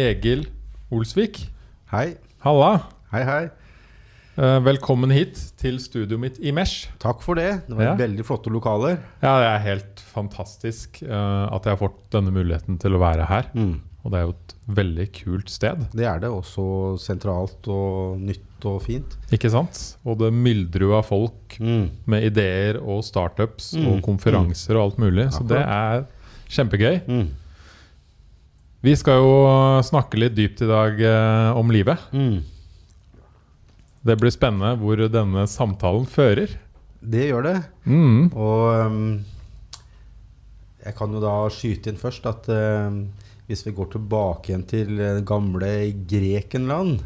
Egil Olsvik. Hei. Halla. Hei, hei. Eh, velkommen hit til studioet mitt i Mesh. Takk for det. Det var Ja. veldig flotte lokaler. Ja, det er helt fantastisk eh, at jeg har fått denne muligheten til å være her. Og det er jo et veldig kult sted, Det er det. Også sentralt og nytt og fint. ikke sant? Og det myldrer jo av folk med ideer og startups Mm. og konferanser og alt mulig. Så det er kjempegøy. Vi skal jo snakke litt dypt i dag eh, om livet. Mm. Det blir spennende hvor denne samtalen fører. Det gjør det. Mm. Og um, jeg kan jo da skyte inn først at uh, hvis vi går tilbake igjen til gamle Grekenland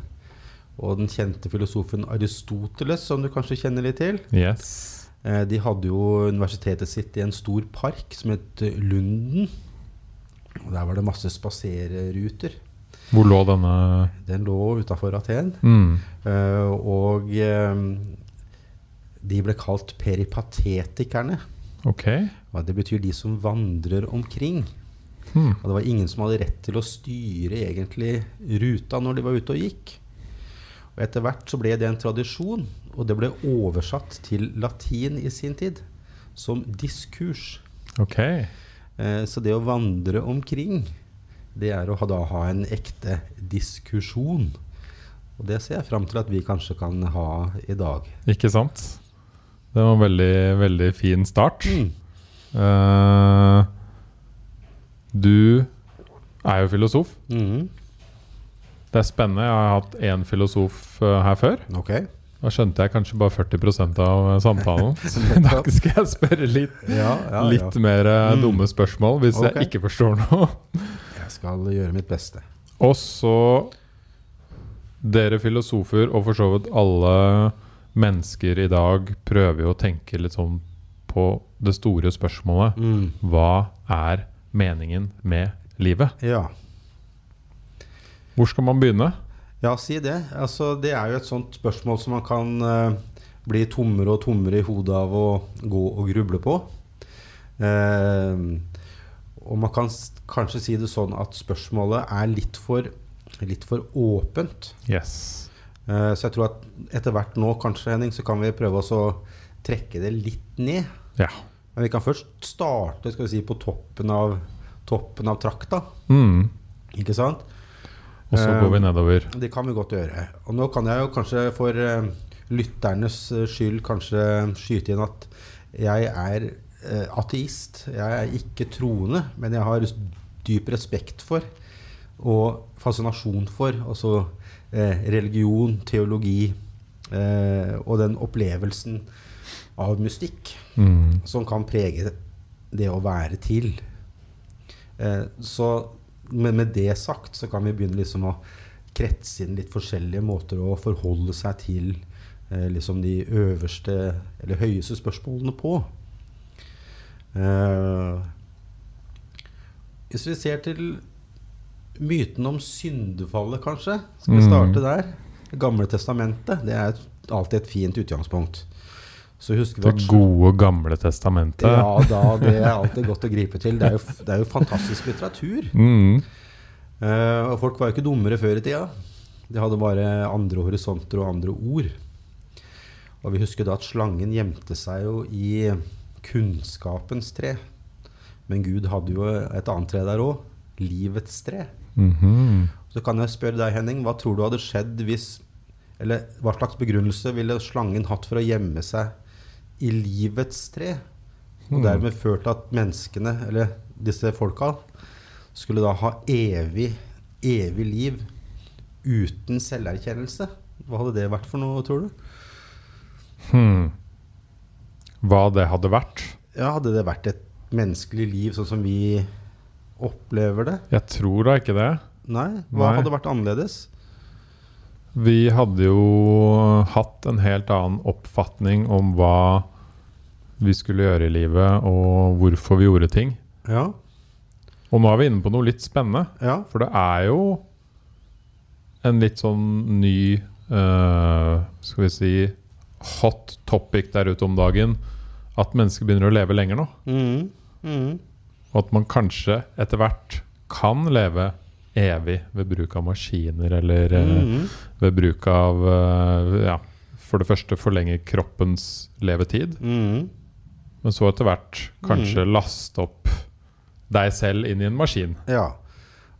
og den kjente filosofen Aristoteles, som du kanskje kjenner litt til Yes. uh, De hadde jo universitetet sitt i en stor park som het Lunden. Og Der var det masse spaserruter. Hvor lå denne Den lå utafor Aten. mm. Uh, og eh, de ble kalt peripatetikerne. Ok. Og det betyr de som vandrer omkring. Mm. Og det var ingen som hadde rett til å styre egentlig ruta når de var ute og gikk. Og etter hvert så ble det en tradisjon, og det ble oversatt til latin i sin tid som diskurs. Ok. Eh, så det å vandre omkring, det er å ha, da ha en ekte diskusjon. Og det ser jeg fram til at vi kanskje kan ha i dag. Ikke sant? Det var en veldig, veldig fin start. Mm. Uh, du er jo filosof. Mm. Det er spennende. Jeg har hatt én filosof eh, her før. Ok. Da skjønte jeg kanskje bare 40 av eh, samtalen. da skal jeg spørre litt, Ja, ja, litt ja. mer eh, Mm. dumme spørsmål hvis okay. jeg ikke forstår noe. Jeg skal gjøre mitt beste. Og så Dere filosofer, og for så vidt alle mennesker i dag, prøver jo å tenke litt sånn på det store spørsmålet. Mm. Hva er meningen med livet? Ja. Hvor skal man begynne? Ja, si det. Altså, det er jo et sånt spørsmål som man kan eh, bli tommere og tommere i hodet av å gå og gruble på. Eh, og man kan kanskje si det sånn at spørsmålet er litt for, litt for åpent. Yes. Eh, så jeg tror at etter hvert nå, kanskje, Henning, så kan vi prøve å trekke det litt ned. Ja. Men vi kan først starte skal vi si, på toppen av, toppen av trakta. Mm. Ikke sant? Og så går vi nedover. Det kan vi godt gjøre. Og nå kan jeg jo kanskje for eh, lytternes eh, skyld kanskje skyte inn at jeg er eh, ateist. Jeg er ikke troende, men jeg har dyp respekt for og fascinasjon for altså religion, teologi og den opplevelsen av mystikk Mm. som kan prege det å være til. Så men med det sagt så kan vi begynne liksom å kretse inn litt forskjellige måter å forholde seg til eh, liksom de øverste eller høyeste spørsmålene på. Eh, hvis vi ser til myten om syndefallet, kanskje, skal vi Mm. starte der. Det gamle testamentet det er alltid et fint utgangspunkt. Så husker vi Det at gode, gamle testamentet. ja, da, det er alltid godt å gripe til. Det er jo, det er jo fantastisk litteratur. Mm. Uh, og folk var jo ikke dummere før i tida. De hadde bare andre horisonter og andre ord. Og vi husker da at slangen gjemte seg jo i kunnskapens tre. Men Gud hadde jo et annet tre der òg. Livets tre. Mhm. Så kan jeg spørre deg, Henning, hva tror du hadde skjedd hvis Eller hva slags begrunnelse ville slangen hatt for å gjemme seg i livets tre? Og Hmm. dermed ført at menneskene, eller disse folka, skulle da ha evig, evig liv uten selverkjennelse. Hva hadde det vært for noe, tror du? Hmm. Hva det hadde vært? Ja, Hadde det vært et menneskelig liv sånn som vi opplever det? Jeg tror da ikke det. Nei? Hva Nei. hadde vært annerledes? Vi hadde jo hatt en helt annen oppfatning om hva vi skulle gjøre i livet, og hvorfor vi gjorde ting. Ja. Og nå er vi inne på noe litt spennende. ja. For det er jo en litt sånn ny uh, Skal vi si hot topic der ute om dagen. At mennesker begynner å leve lenger nå. Mm. Mm. Og at man kanskje etter hvert kan leve evig ved bruk av maskiner eller eh, Mhm. ved bruk av uh, Ja, for det første forlenge kroppens levetid, Mhm. Men så etter hvert kanskje laste opp deg selv inn i en maskin. Ja.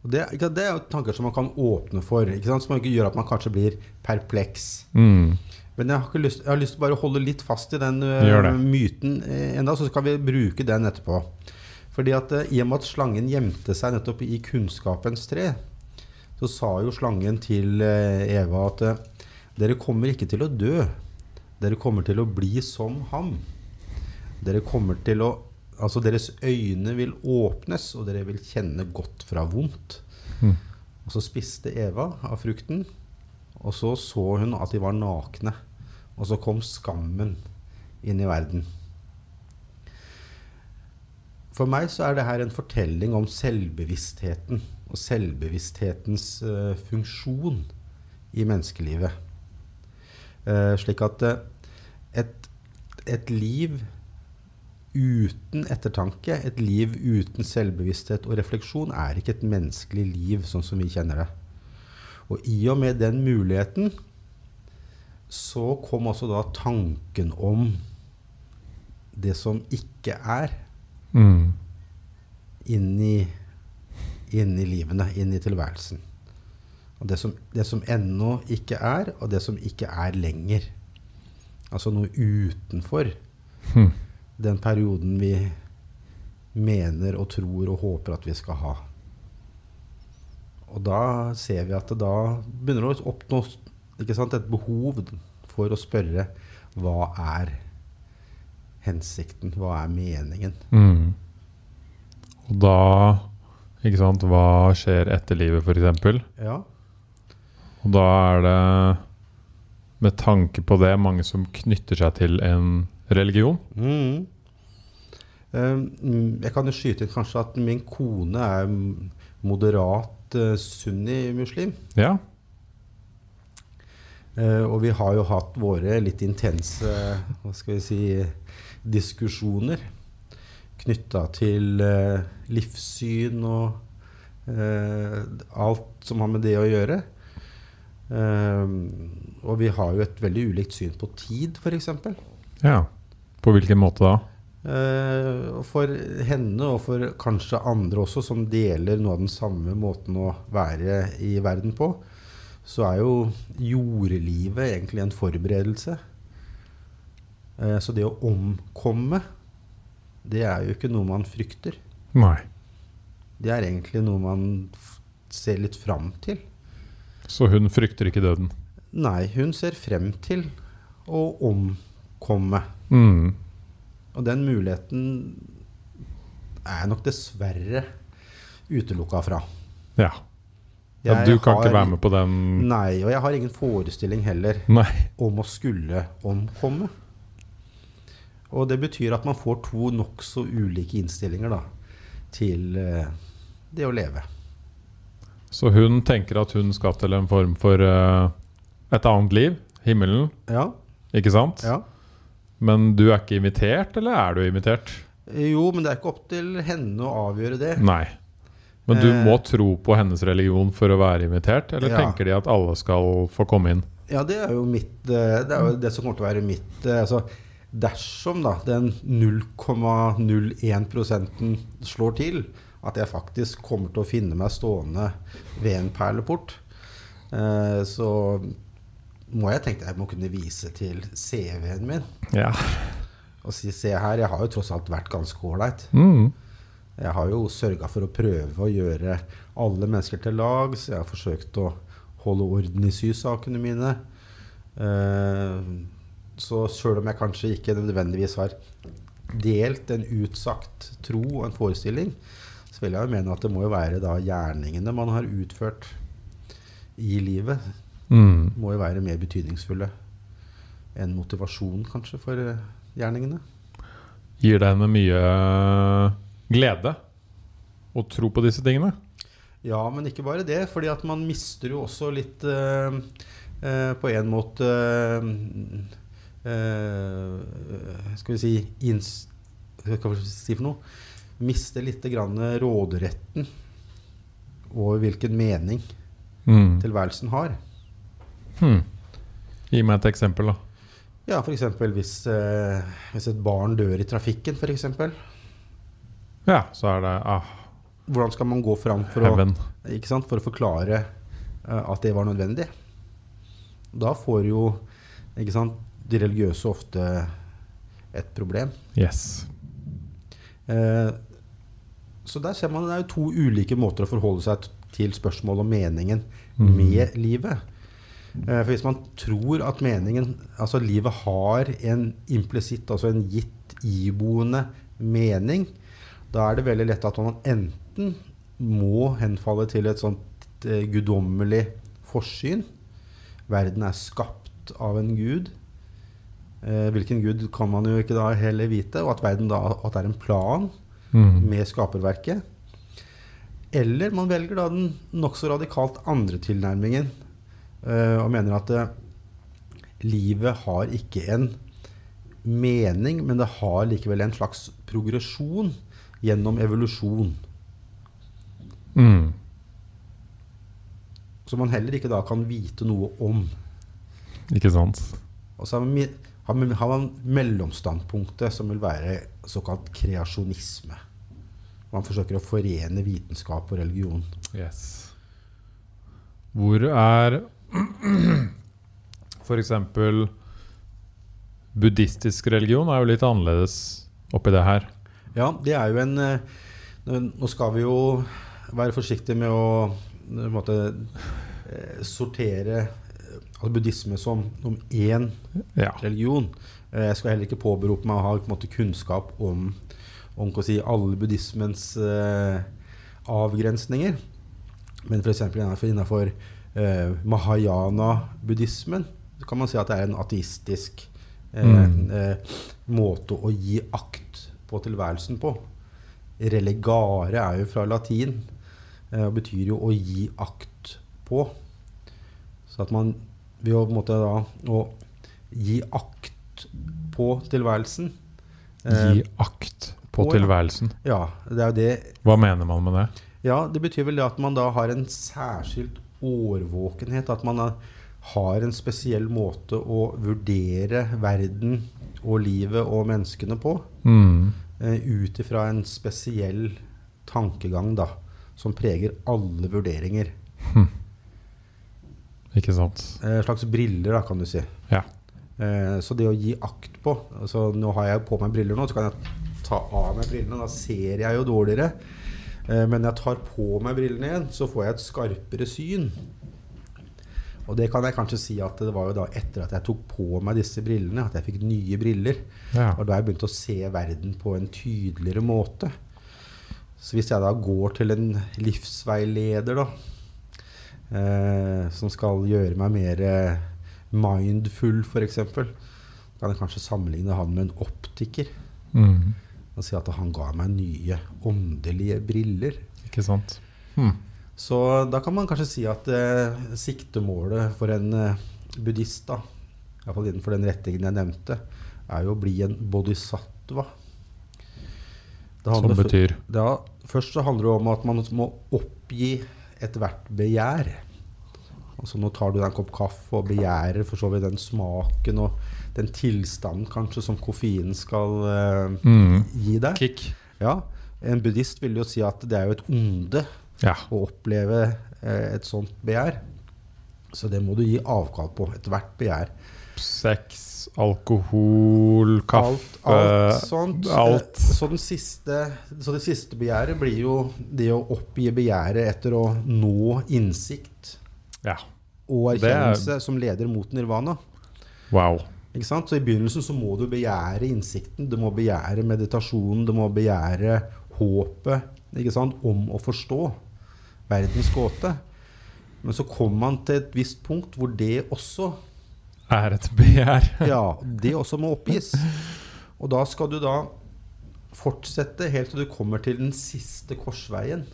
Det, ikke, det er jo tanker som man kan åpne for, ikke som gjør at man kanskje blir perpleks. Mm. Men jeg har, ikke lyst, jeg har lyst til bare å holde litt fast i den ø, myten eh, enda, så skal vi bruke den etterpå. Fordi at eh, I og med at slangen gjemte seg nettopp i kunnskapens tre, så sa jo slangen til eh, Eva at eh, dere kommer ikke til å dø. Dere kommer til å bli som ham. Dere kommer til å Altså deres øyne vil åpnes, og dere vil kjenne godt fra vondt. Mm. Og så spiste Eva av frukten, og så så hun at de var nakne. Og så kom skammen inn i verden. For meg så er det her en fortelling om selvbevisstheten og selvbevissthetens uh, funksjon i menneskelivet. Uh, slik at uh, et, et liv uten ettertanke, et liv uten selvbevissthet og refleksjon, er ikke et menneskelig liv sånn som vi kjenner det. Og i og med den muligheten så kom også da tanken om det som ikke er, Mm. inn i, inn i livene, inn i tilværelsen. Og det som, det som ennå ikke er, og det som ikke er lenger. Altså noe utenfor Hm. Den perioden vi mener og tror og håper at vi skal ha. Og da ser vi at det da begynner det å oppnå sant, et behov for å spørre hva er hensikten, hva er meningen? Mm. Og da Ikke sant, hva skjer etter livet, f.eks.? Ja. Og da er det med tanke på det mange som knytter seg til en religion. Mhm. Um, jeg kan jo skyte inn kanskje at min kone er moderat uh, sunni-muslim. Ja. Eh, og vi har jo hatt våre litt intense hva skal vi si, diskusjoner knytta til eh, livssyn og eh, alt som har med det å gjøre. Eh, og vi har jo et veldig ulikt syn på tid, f.eks. ja. På hvilken måte da? Eh, for henne, og for kanskje andre også, som deler noe av den samme måten å være i verden på, så er jo jordlivet egentlig en forberedelse. Eh, så det å omkomme, det er jo ikke noe man frykter. Nei. Det er egentlig noe man ser litt fram til. Så hun frykter ikke døden? Nei, hun ser frem til å omkomme. Mm. Og den muligheten er jeg nok dessverre utelukka fra. Ja. ja. Du kan har- ikke være med på den Nei, og jeg har ingen forestilling heller Nei. om å skulle omkomme. Og det betyr at man får to nokså ulike innstillinger da, til eh, det å leve. Så hun tenker at hun skal til en form for uh, et annet liv. Himmelen, Ja, ikke sant? ja. Men du er ikke invitert, eller er du invitert? Jo, men det er ikke opp til henne å avgjøre det. Nei. Men du Eh. må tro på hennes religion for å være invitert? Eller Ja. tenker de at alle skal få komme inn? Ja, det er jo mitt eh, Det er jo det som kommer til å være mitt eh, altså, Dersom da den 0,01 slår til, at jeg faktisk kommer til å finne meg stående ved en perleport, eh, så må jeg tenke jeg må kunne vise til CV-en min Ja. og si se her, jeg har jo tross alt vært ganske ålreit. Mm. Jeg har jo sørga for å prøve å gjøre alle mennesker til lags. Jeg har forsøkt å holde orden i sysakene mine. Eh, så sjøl om jeg kanskje ikke nødvendigvis har delt en utsagt tro og en forestilling, så vil jeg jo mene at det må jo være da gjerningene man har utført i livet, Mm. må jo være mer betydningsfulle enn motivasjon kanskje for eh, gjerningene. Gir det henne mye glede å tro på disse tingene? Ja, men ikke bare det. fordi at man mister jo også litt eh, eh, På en måte eh, eh, Skal vi si ins, Hva skal vi si for noe? Mister litt grann råderetten over hvilken mening Mm. tilværelsen har. Hmm. Gi meg et eksempel, da. Ja, f.eks. Hvis, eh, hvis et barn dør i trafikken, f.eks. Ja, så er det ah, Hvordan skal man gå fram for å, ikke sant, for å forklare eh, at det var nødvendig? Da får jo ikke sant, de religiøse ofte et problem. Yes. Eh, så der ser man det er jo to ulike måter å forholde seg til spørsmålet om meningen Mm. med livet. Eh, for hvis man tror at meningen Altså livet har en implisitt, altså en gitt iboende mening, da er det veldig lett at man enten må henfalle til et sånt eh, guddommelig forsyn. Verden er skapt av en gud. Eh, hvilken gud kan man jo ikke da heller vite. Og at verden da at det er en plan Mm. med skaperverket. Eller man velger da den nokså radikalt andre tilnærmingen og mener at eh, livet har ikke en mening, men det har likevel en slags progresjon gjennom evolusjon. Mm. Som man heller ikke da kan vite noe om. Ikke sant? Og så har man, har man mellomstandpunktet, som vil være såkalt kreasjonisme. Man forsøker å forene vitenskap og religion. Yes. Hvor er eksempel buddhistisk religion er jo litt annerledes oppi det her. Ja, det er jo en eh, Nå skal vi jo være forsiktige med å på en måte, eh, sortere eh, altså buddhisme som om én Ja. religion. Eh, Jeg skal heller ikke påberope meg å ha måte, kunnskap om, om si, alle buddhismens eh, avgrensninger. Men f.eks. innenfor, innenfor eh, mahayana-buddhismen så kan man si at det er en ateistisk eh, Mm. eh, måte å gi akt på tilværelsen på. Relegare er jo fra latin eh, og betyr jo å gi akt på. Så at man ved å måte da å gi akt på tilværelsen Gi akt på på tilværelsen. Ja, det er jo det Hva mener man med det? Ja, det betyr vel at man da har en særskilt årvåkenhet. At man har en spesiell måte å vurdere verden og livet og menneskene på. Mm. Eh, Ut ifra en spesiell tankegang da, som preger alle vurderinger. Ikke sant? Eh, slags briller, da, kan du si. Ja. Eh, så det å gi akt på altså Nå har jeg på meg briller nå, så kan jeg ta av meg brillene. Da ser jeg jo dårligere. Eh, men når jeg tar på meg brillene igjen, så får jeg et skarpere syn. Og det kan jeg kanskje si at det var jo da etter at jeg tok på meg disse brillene, at jeg fikk nye briller. ja. Og da jeg begynte å se verden på en tydeligere måte. Så hvis jeg da går til en livsveileder, da, eh, som skal gjøre meg mer eh, mindful, f.eks., kan jeg kanskje sammenligne han med en optiker. Mm. Og si at han ga meg nye åndelige briller. Ikke sant? Hm. Så da kan man kanskje si at eh, siktemålet for en eh, buddhist, da, i hvert fall innenfor den retningen jeg nevnte, er jo å bli en bodhisattva. Det Som betyr ja, først så handler det om at man må oppgi ethvert begjær. Altså Nå tar du deg en kopp kaffe og begjærer for så vidt den smaken og den tilstanden kanskje som koffeinen skal uh, mm. gi deg. Kick. Ja, En buddhist vil jo si at det er jo et onde Ja. å oppleve uh, et sånt begjær. Så det må du gi avkall på. Ethvert begjær. Sex, alkohol, kaffe Alt, alt sånt. alt. Eh, Så, den siste, så det siste begjæret blir jo det å oppgi begjæret etter å nå innsikt Ja. og erkjennelse er- som leder mot nirvana. Wow. Så i begynnelsen så må du begjære innsikten, du må begjære meditasjonen, du må begjære håpet om å forstå verdens gåte. Men så kommer man til et visst punkt hvor det også Er et begjær. Ja, det også må oppgis. Og da skal du da fortsette helt til du kommer til den siste korsveien.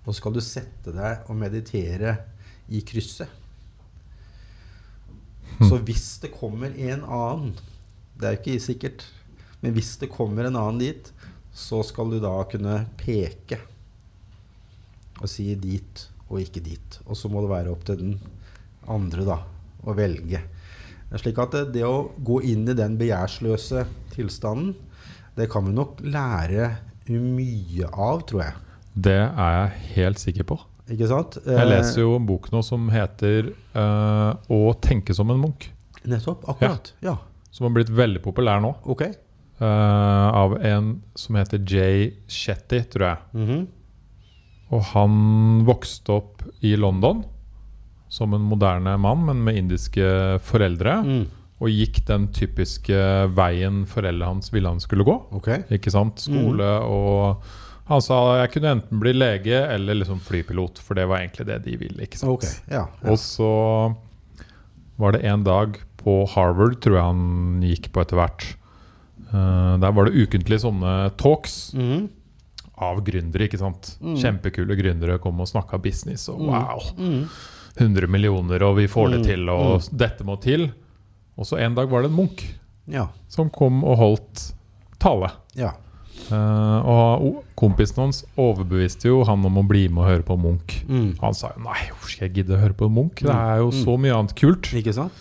Og så skal du sette deg og meditere i krysset. Så hvis det kommer en annen Det er jo ikke sikkert, men hvis det kommer en annen dit, så skal du da kunne peke og si dit og ikke dit. Og så må det være opp til den andre da, å velge. Slik at det, det å gå inn i den begjærsløse tilstanden, det kan vi nok lære mye av, tror jeg. Det er jeg helt sikker på. Ikke sant? Jeg leser jo en bok nå som heter uh, 'Å tenke som en Munch'. Eh, nettopp. Akkurat. Ja. Som har blitt veldig populær nå. Ok. Uh, av en som heter Jay Shetty, tror jeg. Mhm. Og han vokste opp i London som en moderne mann, men med indiske foreldre. Mm. Og gikk den typiske veien foreldrene hans ville han skulle gå. Okay. Ikke sant? Skole og Han sa jeg kunne enten bli lege eller liksom flypilot, for det var egentlig det de ville. ikke sant? Okay, Ja. ja. Og så var det en dag på Harvard, tror jeg han gikk på etter hvert. Uh, der var det ukentlig sånne talks Mhm. av gründere. ikke sant? Mm. Kjempekule gründere kom og snakka business. Og Mm. wow, Mm. 100 millioner, og vi får det Mm. til, og dette må til. Og så en dag var det en Munch Ja. som kom og holdt tale. Ja. Eh, og kompisen hans overbeviste jo han om å bli med og høre på Munch. Mm. Han sa jo nei, hvorfor skal jeg gidde å høre på Munch? Det er jo Mm. så mye annet kult. Ikke sant?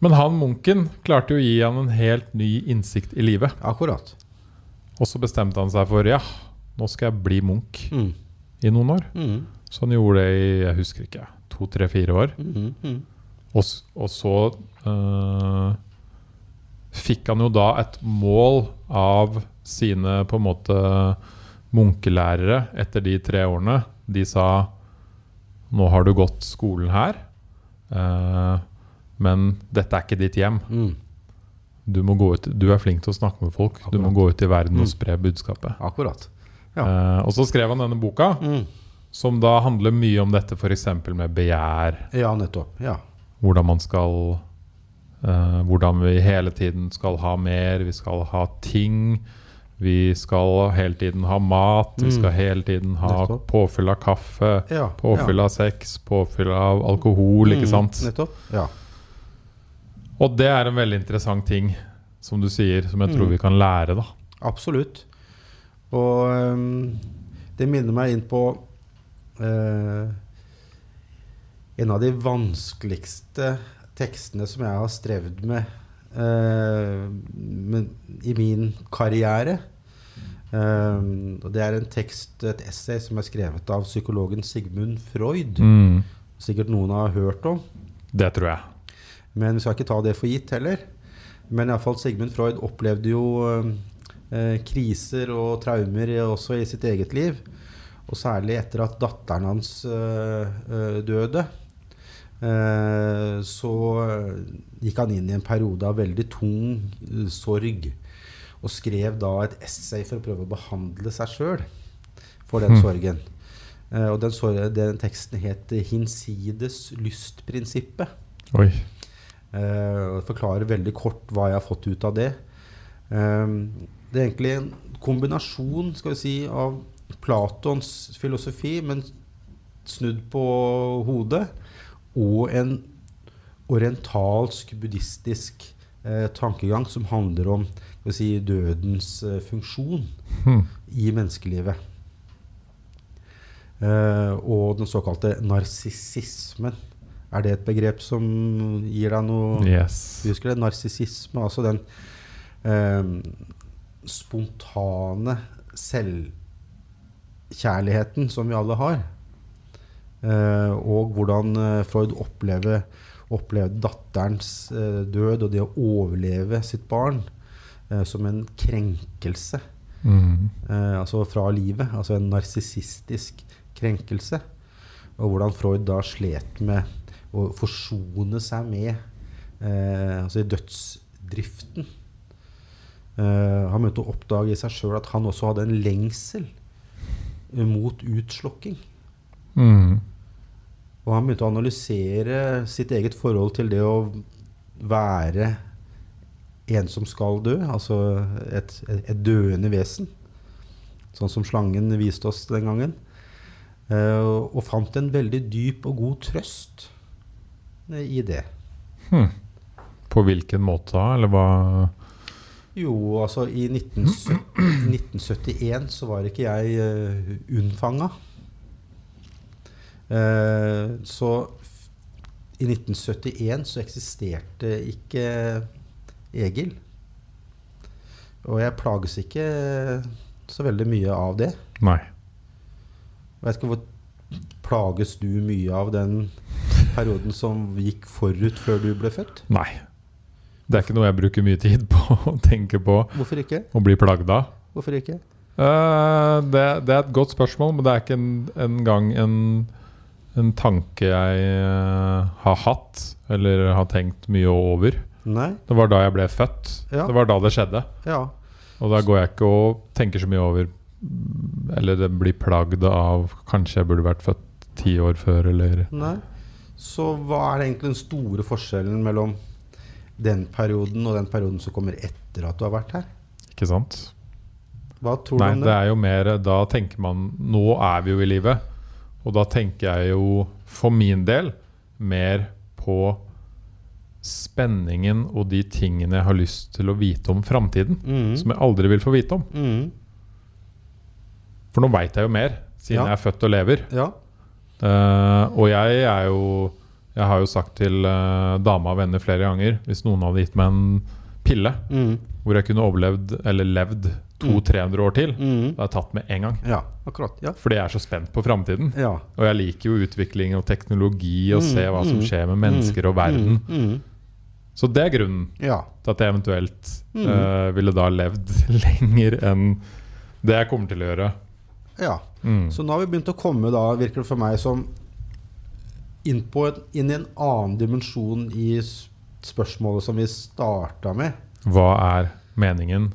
Men han Munchen klarte jo å gi han en helt ny innsikt i livet. Akkurat. Og så bestemte han seg for ja, nå skal jeg bli Munch Mm. i noen år. Mhm. Så han gjorde det i jeg husker ikke, to, tre, fire år. Mhm. Mhm. Og, og så uh, fikk han jo da et mål av sine på en måte munkelærere etter de tre årene. De sa nå har du gått skolen her, øh, men dette er ikke ditt hjem. Mm. Du, må gå ut, du er flink til å snakke med folk. Du må gå ut i verden og Mm. spre budskapet. Akkurat. Ja. Eh, og så skrev han denne boka, Mm. som da handler mye om dette f.eks. med begjær. Ja, nettopp. Ja. hvordan man skal eh, Hvordan vi hele tiden skal ha mer. Vi skal ha ting. Vi skal hele tiden ha mat. Vi Mm. skal hele tiden ha Nettopp. påfyll av kaffe, ja. påfyll av sex, påfyll av alkohol. Ikke Mm, sant? Nettopp. Ja. Og det er en veldig interessant ting, som du sier, som jeg tror Mm. vi kan lære. da Absolutt. Og ehm, det minner meg inn på eh, en av de vanskeligste tekstene som jeg har strevd med, men, i min karriere. Ehm, og det er en tekst, et essay, som er skrevet av psykologen Sigmund Freud. Mm. Sikkert noen har hørt om. Det tror jeg. Men vi skal ikke ta det for gitt heller. Men iallfall Sigmund Freud opplevde jo eh, kriser og traumer også i sitt eget liv. Og særlig etter at datteren hans eh, eh, døde. Eh, så eh, gikk han inn i en periode av veldig tung eh, sorg. Og skrev da et essay for å prøve å behandle seg sjøl for den Hmm. sorgen. Mm. og den, den teksten het 'Hinsides lystprinsippet'. Oi. Og forklarer veldig kort hva jeg har fått ut av det. Det er egentlig en kombinasjon skal vi si, av Platons filosofi, men snudd på hodet, og en orientalsk, buddhistisk eh, tankegang som handler om si, dødens eh, funksjon Hm. i menneskelivet. Eh, og den såkalte narsissismen. Er det et begrep som gir deg noe Yes. du husker det? Narsissisme, altså den eh, spontane selvkjærligheten som vi alle har. Eh, og hvordan eh, Freud opplevde, opplevde datterens eh, død og det å overleve sitt barn som en krenkelse Mm. eh, altså fra livet. Altså en narsissistisk krenkelse. Og hvordan Freud da slet med å forsone seg med eh, altså i dødsdriften. Eh, han begynte å oppdage i seg sjøl at han også hadde en lengsel mot utslokking. Mm. Og han begynte å analysere sitt eget forhold til det å være en som skal dø, altså et, et, døende vesen. Sånn som slangen viste oss den gangen. Eh, og fant en veldig dyp og god trøst eh, i det. Hmm. På hvilken måte da, eller hva Jo, altså i 1970, 1971 så var ikke jeg uh, unnfanga. Eh, så i 1971 så eksisterte ikke Egil. Og jeg plages ikke så veldig mye av det. Nei. Jeg vet ikke hvor Plages du mye av den perioden som gikk forut før du ble født? Nei. Det er ikke noe jeg bruker mye tid på å tenke på Hvorfor ikke? Å bli plagd av. Hvorfor ikke? Uh, det, det er et godt spørsmål, men det er ikke en, en gang en, en tanke jeg eh, har hatt eller har tenkt mye over. Nei? Det var da jeg ble født. Ja. Det var da det skjedde. Ja. Og da går jeg ikke og tenker så mye over Eller det blir plagd av Kanskje jeg burde vært født ti år før, eller Nei. Så hva er det egentlig den store forskjellen mellom den perioden og den perioden som kommer etter at du har vært her? Ikke sant? Hva tror Nei, du om det det? er jo mer Da tenker man Nå er vi jo i livet. Og da tenker jeg jo for min del mer på spenningen og de tingene jeg har lyst til å vite om framtiden. Mm. Som jeg aldri vil få vite om. Mm. For nå veit jeg jo mer, siden Ja. jeg er født og lever. Ja. Uh, og jeg er jo Jeg har jo sagt til uh, dama og venner flere ganger Hvis noen hadde gitt meg en pille Mm. hvor jeg kunne overlevd eller levd 200-300 år til, Mm. Det er tatt med en gang. Ja, akkurat. Ja. Fordi jeg er så spent på framtiden. Ja. Og jeg liker jo utvikling og teknologi og Mm, se hva som mm, skjer med mennesker og verden. Mm. Mm. Så det er grunnen Ja. til at jeg eventuelt Mm. eh, ville da levd lenger enn det jeg kommer til å gjøre. ja. Mm. Så nå har vi begynt å komme, da, virker det for meg, som inn, på en, inn i en annen dimensjon i spørsmålet som vi starta med. Hva er meningen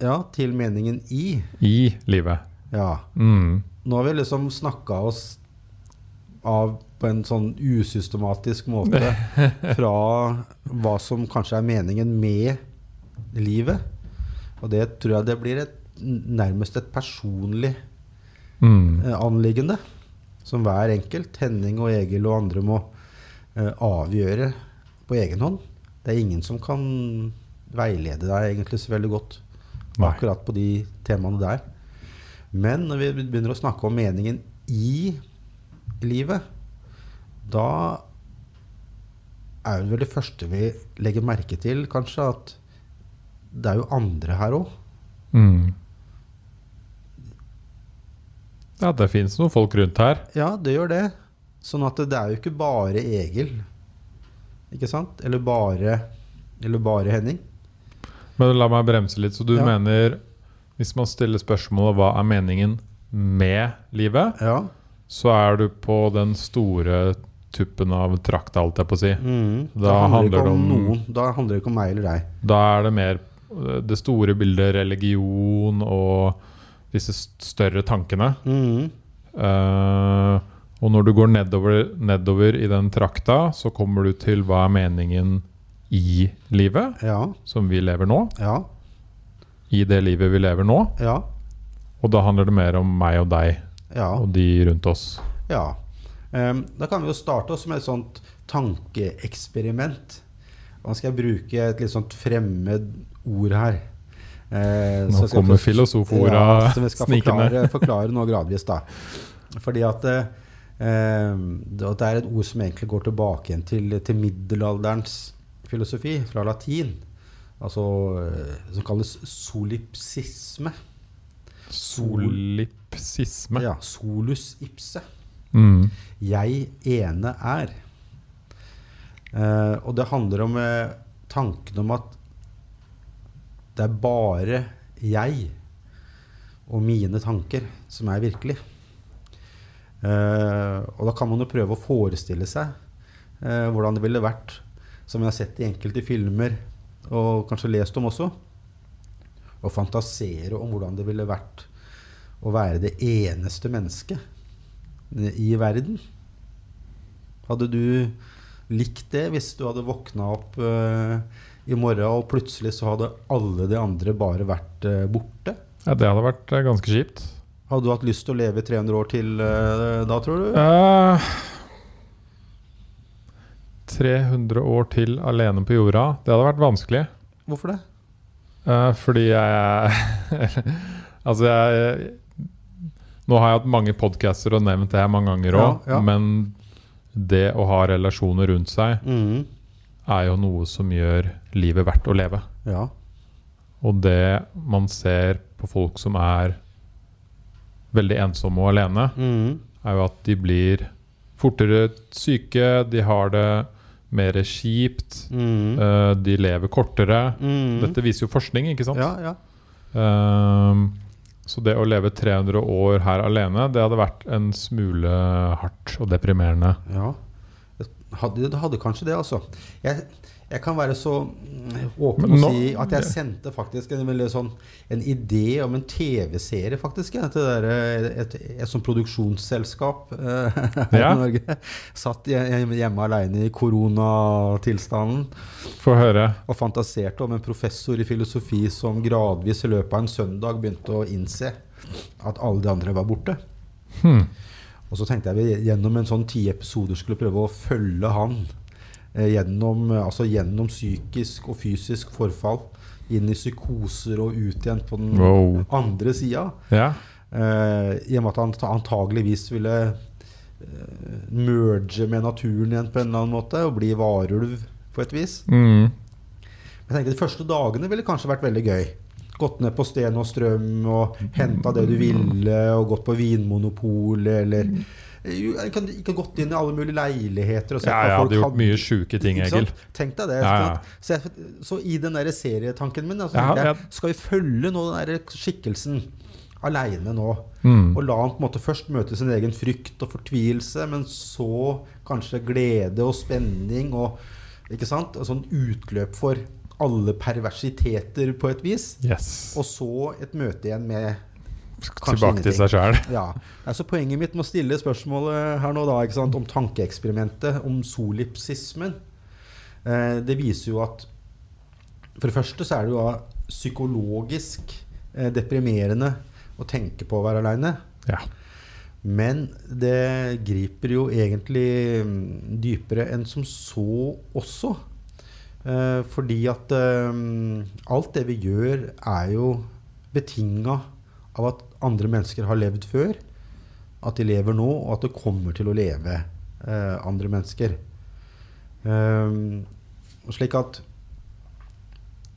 Ja, til meningen i. i livet? Ja. Mm. Nå har vi liksom snakka oss av på en sånn usystematisk måte fra hva som kanskje er meningen med livet. Og det tror jeg det blir et, nærmest et personlig Mm. eh, anliggende. Som hver enkelt, Henning og Egil og andre, må eh, avgjøre på egen hånd. Det er ingen som kan veilede deg egentlig så veldig godt Nei. akkurat på de temaene der. Men når vi begynner å snakke om meningen i livet, da er det vel det første vi legger merke til, kanskje, at det er jo andre her òg. Mm. Ja, det fins noen folk rundt her. Ja, det gjør det. Sånn at det er jo ikke bare Egil. Ikke sant? Eller bare, eller bare Henning. Men la meg bremse litt. Så du Ja. mener, hvis man stiller spørsmålet hva er meningen med livet, Ja. så er du på den store tuppen av trakta, alt jeg på å si. Mm. Da handler det om- noen. Da handler det ikke om meg eller deg. Da er det mer eh, det store bildet religion og disse større tankene. Mm. Uh, og når du går nedover, nedover i den trakta, så kommer du til hva er meningen i livet, Ja. som vi lever nå. Ja. I det livet vi lever nå. Ja. Og da handler det mer om meg og deg Ja. og de rundt oss. ja. Um, da kan vi jo starte oss med et sånt tankeeksperiment. Nå skal jeg bruke et litt sånt fremmed ord her. Eh, Nå kommer filosoforda ja, som vi skal snikende. forklare, forklare nå gradvis, da. Fordi at eh, det det er et ord som egentlig går tilbake igjen til, til middelalderens filosofi, fra latin. Altså eh, som kalles solipsisme. Solipsisme. Ja, solus ipse. Mm. Jeg ene er. Eh, og det handler om eh, tanken om at det er bare jeg og mine tanker som er virkelig. Eh, og da kan man jo prøve å forestille seg eh, hvordan det ville vært, som vi har sett i enkelte filmer og kanskje lest om også, og fantasere om hvordan det ville vært å være det eneste mennesket i verden. Hadde du likt det hvis du hadde våkna opp uh, i morgen, og plutselig så hadde alle de andre bare vært uh, borte? Ja, det hadde vært eh, ganske kjipt. Hadde du hatt lyst til å leve 300 år til da, tror du? Eh, 300 år til alene på jorda, det hadde vært vanskelig. Hvorfor det? Uh, fordi jeg Altså, jeg Nå har jeg hatt mange podcaster og nevnt det her mange ganger òg, Ja, ja. men det å ha relasjoner rundt seg mm. er jo noe som gjør livet verdt å leve. Ja. Og det man ser på folk som er veldig ensomme og alene, mm. er jo at de blir fortere syke, de har det mer kjipt, Mm. Uh, de lever kortere. Mm. Dette viser jo forskning, ikke sant? Ja, ja. Ehm, så det å leve 300 år her alene, det hadde vært en smule hardt og deprimerende. Ja, det hadde, det hadde kanskje det, altså. Jeg, jeg kan være så mm, åpen og si at jeg sendte faktisk en, sånn, en idé om en TV-serie, faktisk. ja, Til det der, et, et, sånt produksjonsselskap uh, her Ja. i Norge. Satt hjemme alene i koronatilstanden Få høre. og fantaserte om en professor i filosofi som gradvis i løpet av en søndag begynte å innse at alle de andre var borte. Hmm. Og så tenkte jeg vi gjennom en sånn ti episoder skulle prøve å følge han eh, gjennom, eh, altså gjennom psykisk og fysisk forfall. Inn i psykoser og ut igjen på den Wow. andre sida. Ja. Eh, I og med at han antageligvis ville eh, merge med naturen igjen på en eller annen måte og bli varulv på et vis. Mm. Jeg tenkte De første dagene ville kanskje vært veldig gøy. Gått ned på Sten og Strøm og henta det du ville, og gått på Vinmonopolet eller Jo, Jeg kan ikke gått inn i alle mulige leiligheter og sett Ja, hva jeg folk hadde gjort mye sjuke ting, Egil. Tenk deg det. Ja, ja. Så, jeg, så i den der serietanken min altså, Ja, jeg, ja. skal vi følge nå den der skikkelsen aleine nå? Mm. Og la han på en måte først møte sin egen frykt og fortvilelse, men så kanskje glede og spenning og ikke sant? Og sånn utløp for alle perversiteter på et vis. Yes. Og så et møte igjen med Tilbake til seg sjøl. Ja. Altså Poenget mitt med å stille spørsmålet her nå da, om tankeeksperimentet, om solipsismen, eh, det viser jo at For det første så er det jo psykologisk eh, deprimerende å tenke på å være aleine. Ja. Men det griper jo egentlig mm, dypere enn som så også. Eh, fordi at eh, alt det vi gjør, er jo betinga av at andre mennesker har levd før. At de lever nå, og at det kommer til å leve eh, andre mennesker. Um, slik at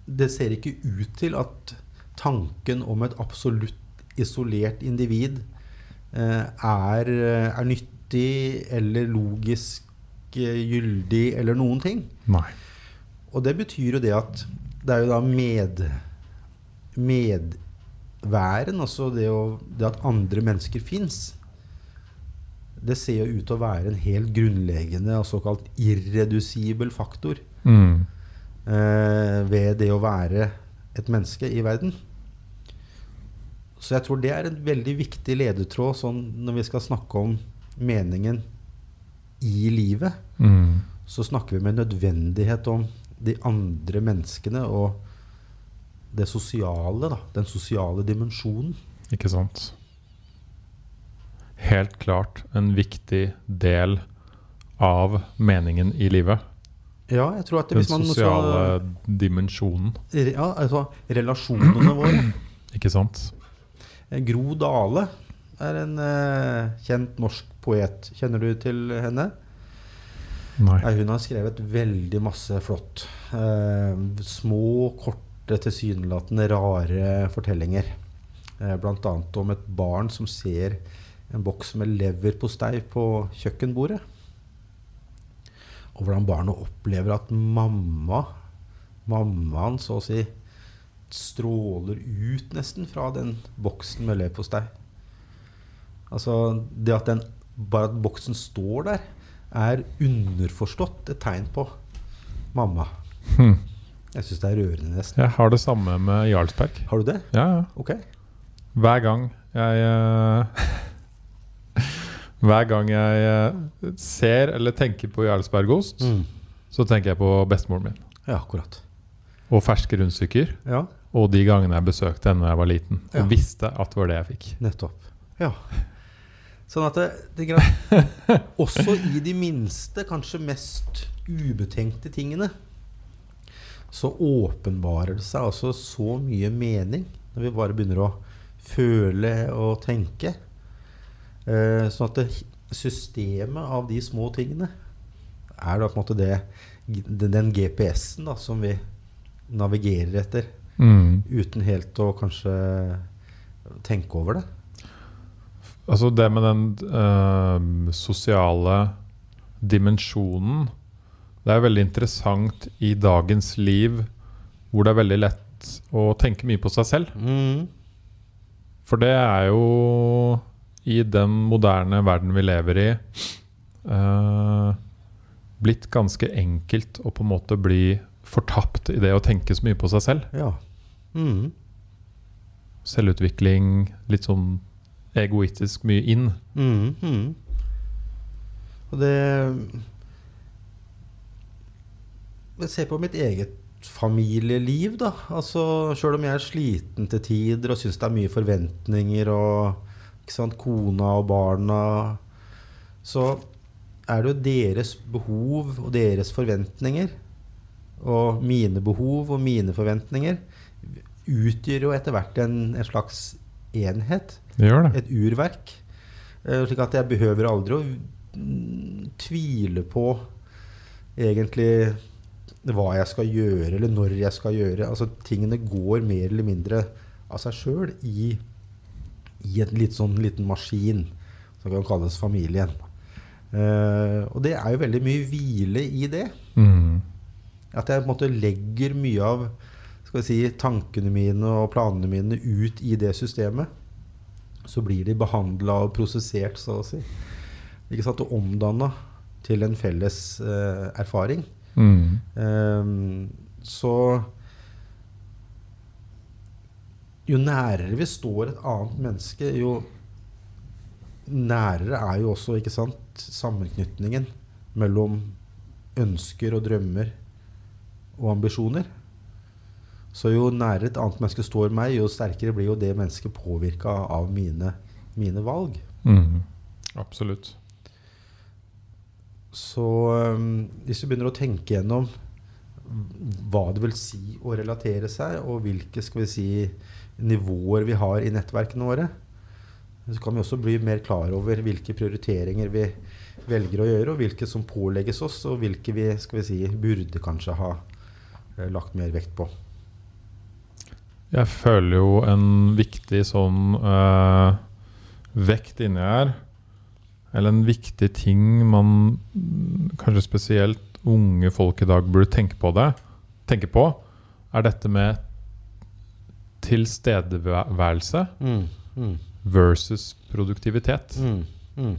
det ser ikke ut til at tanken om et absolutt isolert individ eh, er, er nyttig eller logisk eh, gyldig eller noen ting. Nei. Og det betyr jo det at det er jo da med, med, medværen, altså det, å, det at andre mennesker fins, det ser jo ut til å være en helt grunnleggende og såkalt irredusibel faktor Mm. eh, ved det å være et menneske i verden. Så jeg tror det er en veldig viktig ledetråd sånn når vi skal snakke om meningen i livet. Mm. Så snakker vi med nødvendighet om de andre menneskene og det sosiale, da. Den sosiale dimensjonen. Ikke sant? Helt klart en viktig del av meningen i livet. Ja, jeg tror at Den hvis man sosiale dimensjonen. Ja, altså relasjonene våre. Ikke sant? Eh, Gro Dale er en uh, kjent norsk poet. Kjenner du til henne? Nei. Nei, hun har skrevet veldig masse flott. Uh, små, korte, tilsynelatende rare fortellinger. Bl.a. blant annet om et barn som ser en boks med leverpostei på kjøkkenbordet. Og hvordan barnet opplever at mamma, mammaen så å si, stråler ut nesten fra den boksen med leverpostei. Altså det at den, bare at boksen står der, er underforstått et tegn på mamma. Hm. Jeg syns det er rørende, nesten. Jeg har det samme med Jarlsberg. Har du det? Ja, ja. Ok. Hver gang jeg eh, Hver gang jeg eh, ser eller tenker på Jarlsbergost, Mm. så tenker jeg på bestemoren min. Ja, akkurat. Og ferske rundstykker. Ja, Og de gangene jeg besøkte henne da jeg var liten. Og Ja. visste at det var det jeg fikk. nettopp. Ja. Sånn at det, det greit. Også i de minste, kanskje mest ubetenkte tingene, så åpenbarer det seg altså så mye mening når vi bare begynner å føle og tenke. Eh, sånn at det, systemet av de små tingene er da på en måte det, den GPS-en da, som vi navigerer etter. Mm. Uten helt å kanskje tenke over det. Altså det med den eh, sosiale dimensjonen Det er veldig interessant i dagens liv hvor det er veldig lett å tenke mye på seg selv. Mm. For det er jo i den moderne verden vi lever i eh, blitt ganske enkelt å på en måte bli fortapt i det å tenke så mye på seg selv. Ja. Mm. Selvutvikling, litt sånn egoistisk mye inn. Mm. Mm. Og det Ser på mitt eget familieliv, da. Altså, Sjøl om jeg er sliten til tider og syns det er mye forventninger og ikke sant, kona og barna, så er det jo deres behov og deres forventninger og mine behov og mine forventninger utgjør jo etter hvert en, en slags enhet. Det gjør det. Et urverk. Eh, slik at jeg behøver aldri å tvile på egentlig hva jeg skal gjøre, eller når jeg skal gjøre. Altså Tingene går mer eller mindre av seg sjøl i, i en litt sånn liten maskin som kan kalles familien. Uh, og det er jo veldig mye hvile i det. Mm. At jeg på en måte legger mye av si, tankene mine og planene mine ut i det systemet. Så blir de behandla og prosessert, så å si. Ikke sant? Og omdanna til en felles uh, erfaring. Mm. Um, så Jo nærere vi står et annet menneske, jo nærere er jo også ikke sant, sammenknytningen mellom ønsker og drømmer og ambisjoner. Så jo nærere et annet menneske står meg, jo sterkere blir jo det mennesket påvirka av mine, mine valg. Mm. Absolutt. Så um, hvis vi begynner å tenke gjennom hva det vil si å relatere seg, og hvilke skal vi si, nivåer vi har i nettverkene våre, så kan vi også bli mer klar over hvilke prioriteringer vi velger å gjøre, og hvilke som pålegges oss, og hvilke vi, skal vi si, burde kanskje ha eh, lagt mer vekt på. Jeg føler jo en viktig sånn øh, vekt inni her Eller en viktig ting man kanskje spesielt unge folk i dag burde tenke på det Tenke på, er dette med tilstedeværelse Mm, mm, versus produktivitet. mm, mm.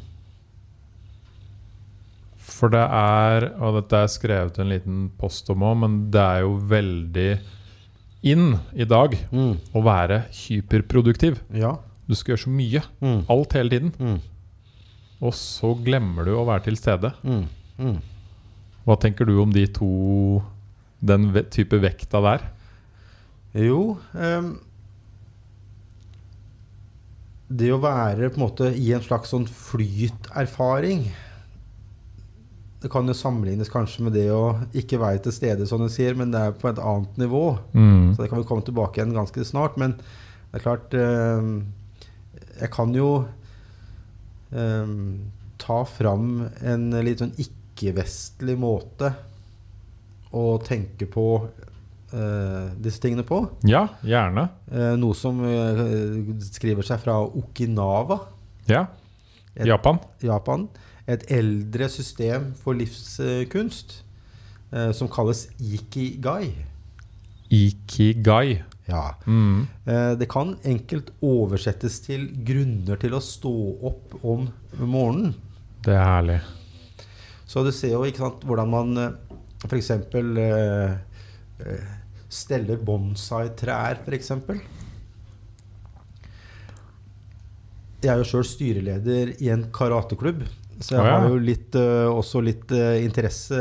For det er, og dette er skrevet en liten post om òg, men det er jo veldig inn i dag Mm. å være hyperproduktiv. Ja. Du skal gjøre så mye. Mm, Alt hele tiden. Og så glemmer du å være til stede. mm, mm. Hva tenker du om de to Den ve type vekta der? Jo um, Det å være på en måte i en slags sånn flyterfaring Det kan jo sammenlignes kanskje med det å ikke være til stede, som du sier, men det er på et annet nivå. Mm. Så det kan vi komme tilbake igjen ganske snart. Men det er klart um, Jeg kan jo ta fram en litt sånn ikke-vestlig måte å tenke på Uh, disse tingene på. Ja, gjerne. Uh, noe som uh, skriver seg fra Okinawa, Ja. Et- Japan. Japan. Et eldre system for livskunst som kalles ikigai. Ikigai. Ja. Mm. Eh, det kan enkelt oversettes til grunner til å stå opp om morgenen. Det er herlig. Så du ser jo sant, hvordan man f.eks. Eh, eh, steller bonsai-trær, f.eks. Jeg er jo sjøl styreleder i en karateklubb. Så jeg har jo litt, eh, også litt eh, interesse,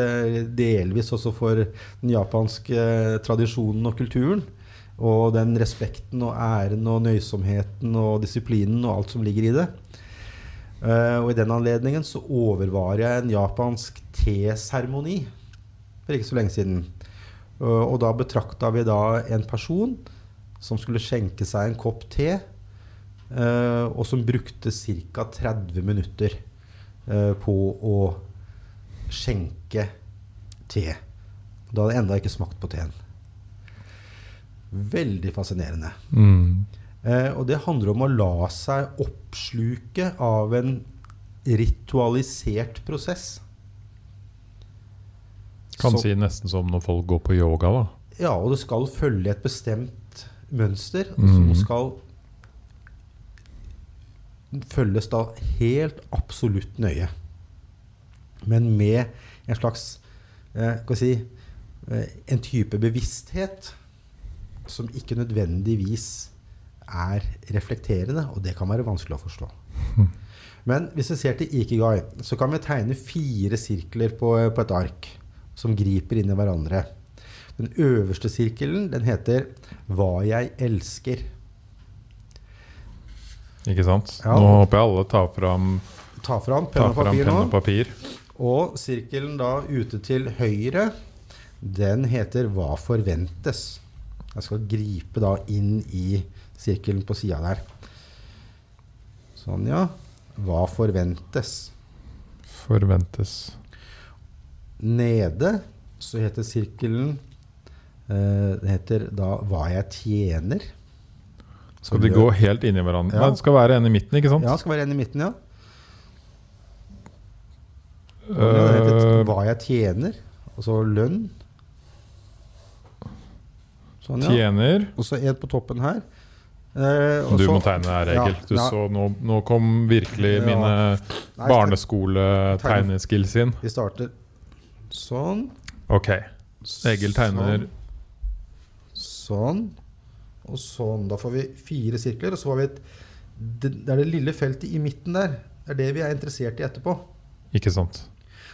delvis også for den japanske eh, tradisjonen og kulturen. Og den respekten og æren og nøysomheten og disiplinen og alt som ligger i det. Uh, og i den anledningen så overvar jeg en japansk teseremoni for ikke så lenge siden. Uh, og da betrakta vi da en person som skulle skjenke seg en kopp te. uh, og som brukte ca. 30 minutter på å skjenke te. Da hadde jeg enda ikke smakt på teen. Veldig fascinerende. Mm. Eh, og det handler om å la seg oppsluke av en ritualisert prosess. Kan Så- si nesten som når folk går på yoga, da. Ja, og det skal følge et bestemt mønster mm. som skal følges da helt absolutt nøye. Men med en slags eh, si eh, En type bevissthet som ikke nødvendigvis er reflekterende, og det kan være vanskelig å forstå. Men hvis vi ser til Ikigai, så kan vi tegne fire sirkler på, på et ark som griper inn i hverandre. Den øverste sirkelen den heter 'Hva jeg elsker'. Ikke sant? Ja. Nå håper jeg alle tar fram, Ta fram penn og papir penn og papir. Og sirkelen da ute til høyre, den heter 'Hva forventes'. Jeg skal gripe da inn i sirkelen på sida der. Sånn, ja. Hva forventes? Forventes. Nede så heter sirkelen eh, Det heter da 'Hva jeg tjener'. Skal de gå helt inn i hverandre? Ja. Det skal være en i midten, ikke sant? Ja, skal være en i midten, ja. Og det heter Eh, 'Hva jeg tjener', altså lønn. Sånn, ja. tjener. Og så en på toppen her. Eh, Du så- må tegne her, Egil. Ja, Du ja. så, nå, nå kom virkelig mine Nei, barneskole-tegneskills inn. Vi starter sånn. Ok. Egil tegner Sånn. Og sånn. Da får vi fire sirkler. Og så har vi et Det det er det lille feltet i midten der. Det er det vi er interessert i etterpå. Ikke sant?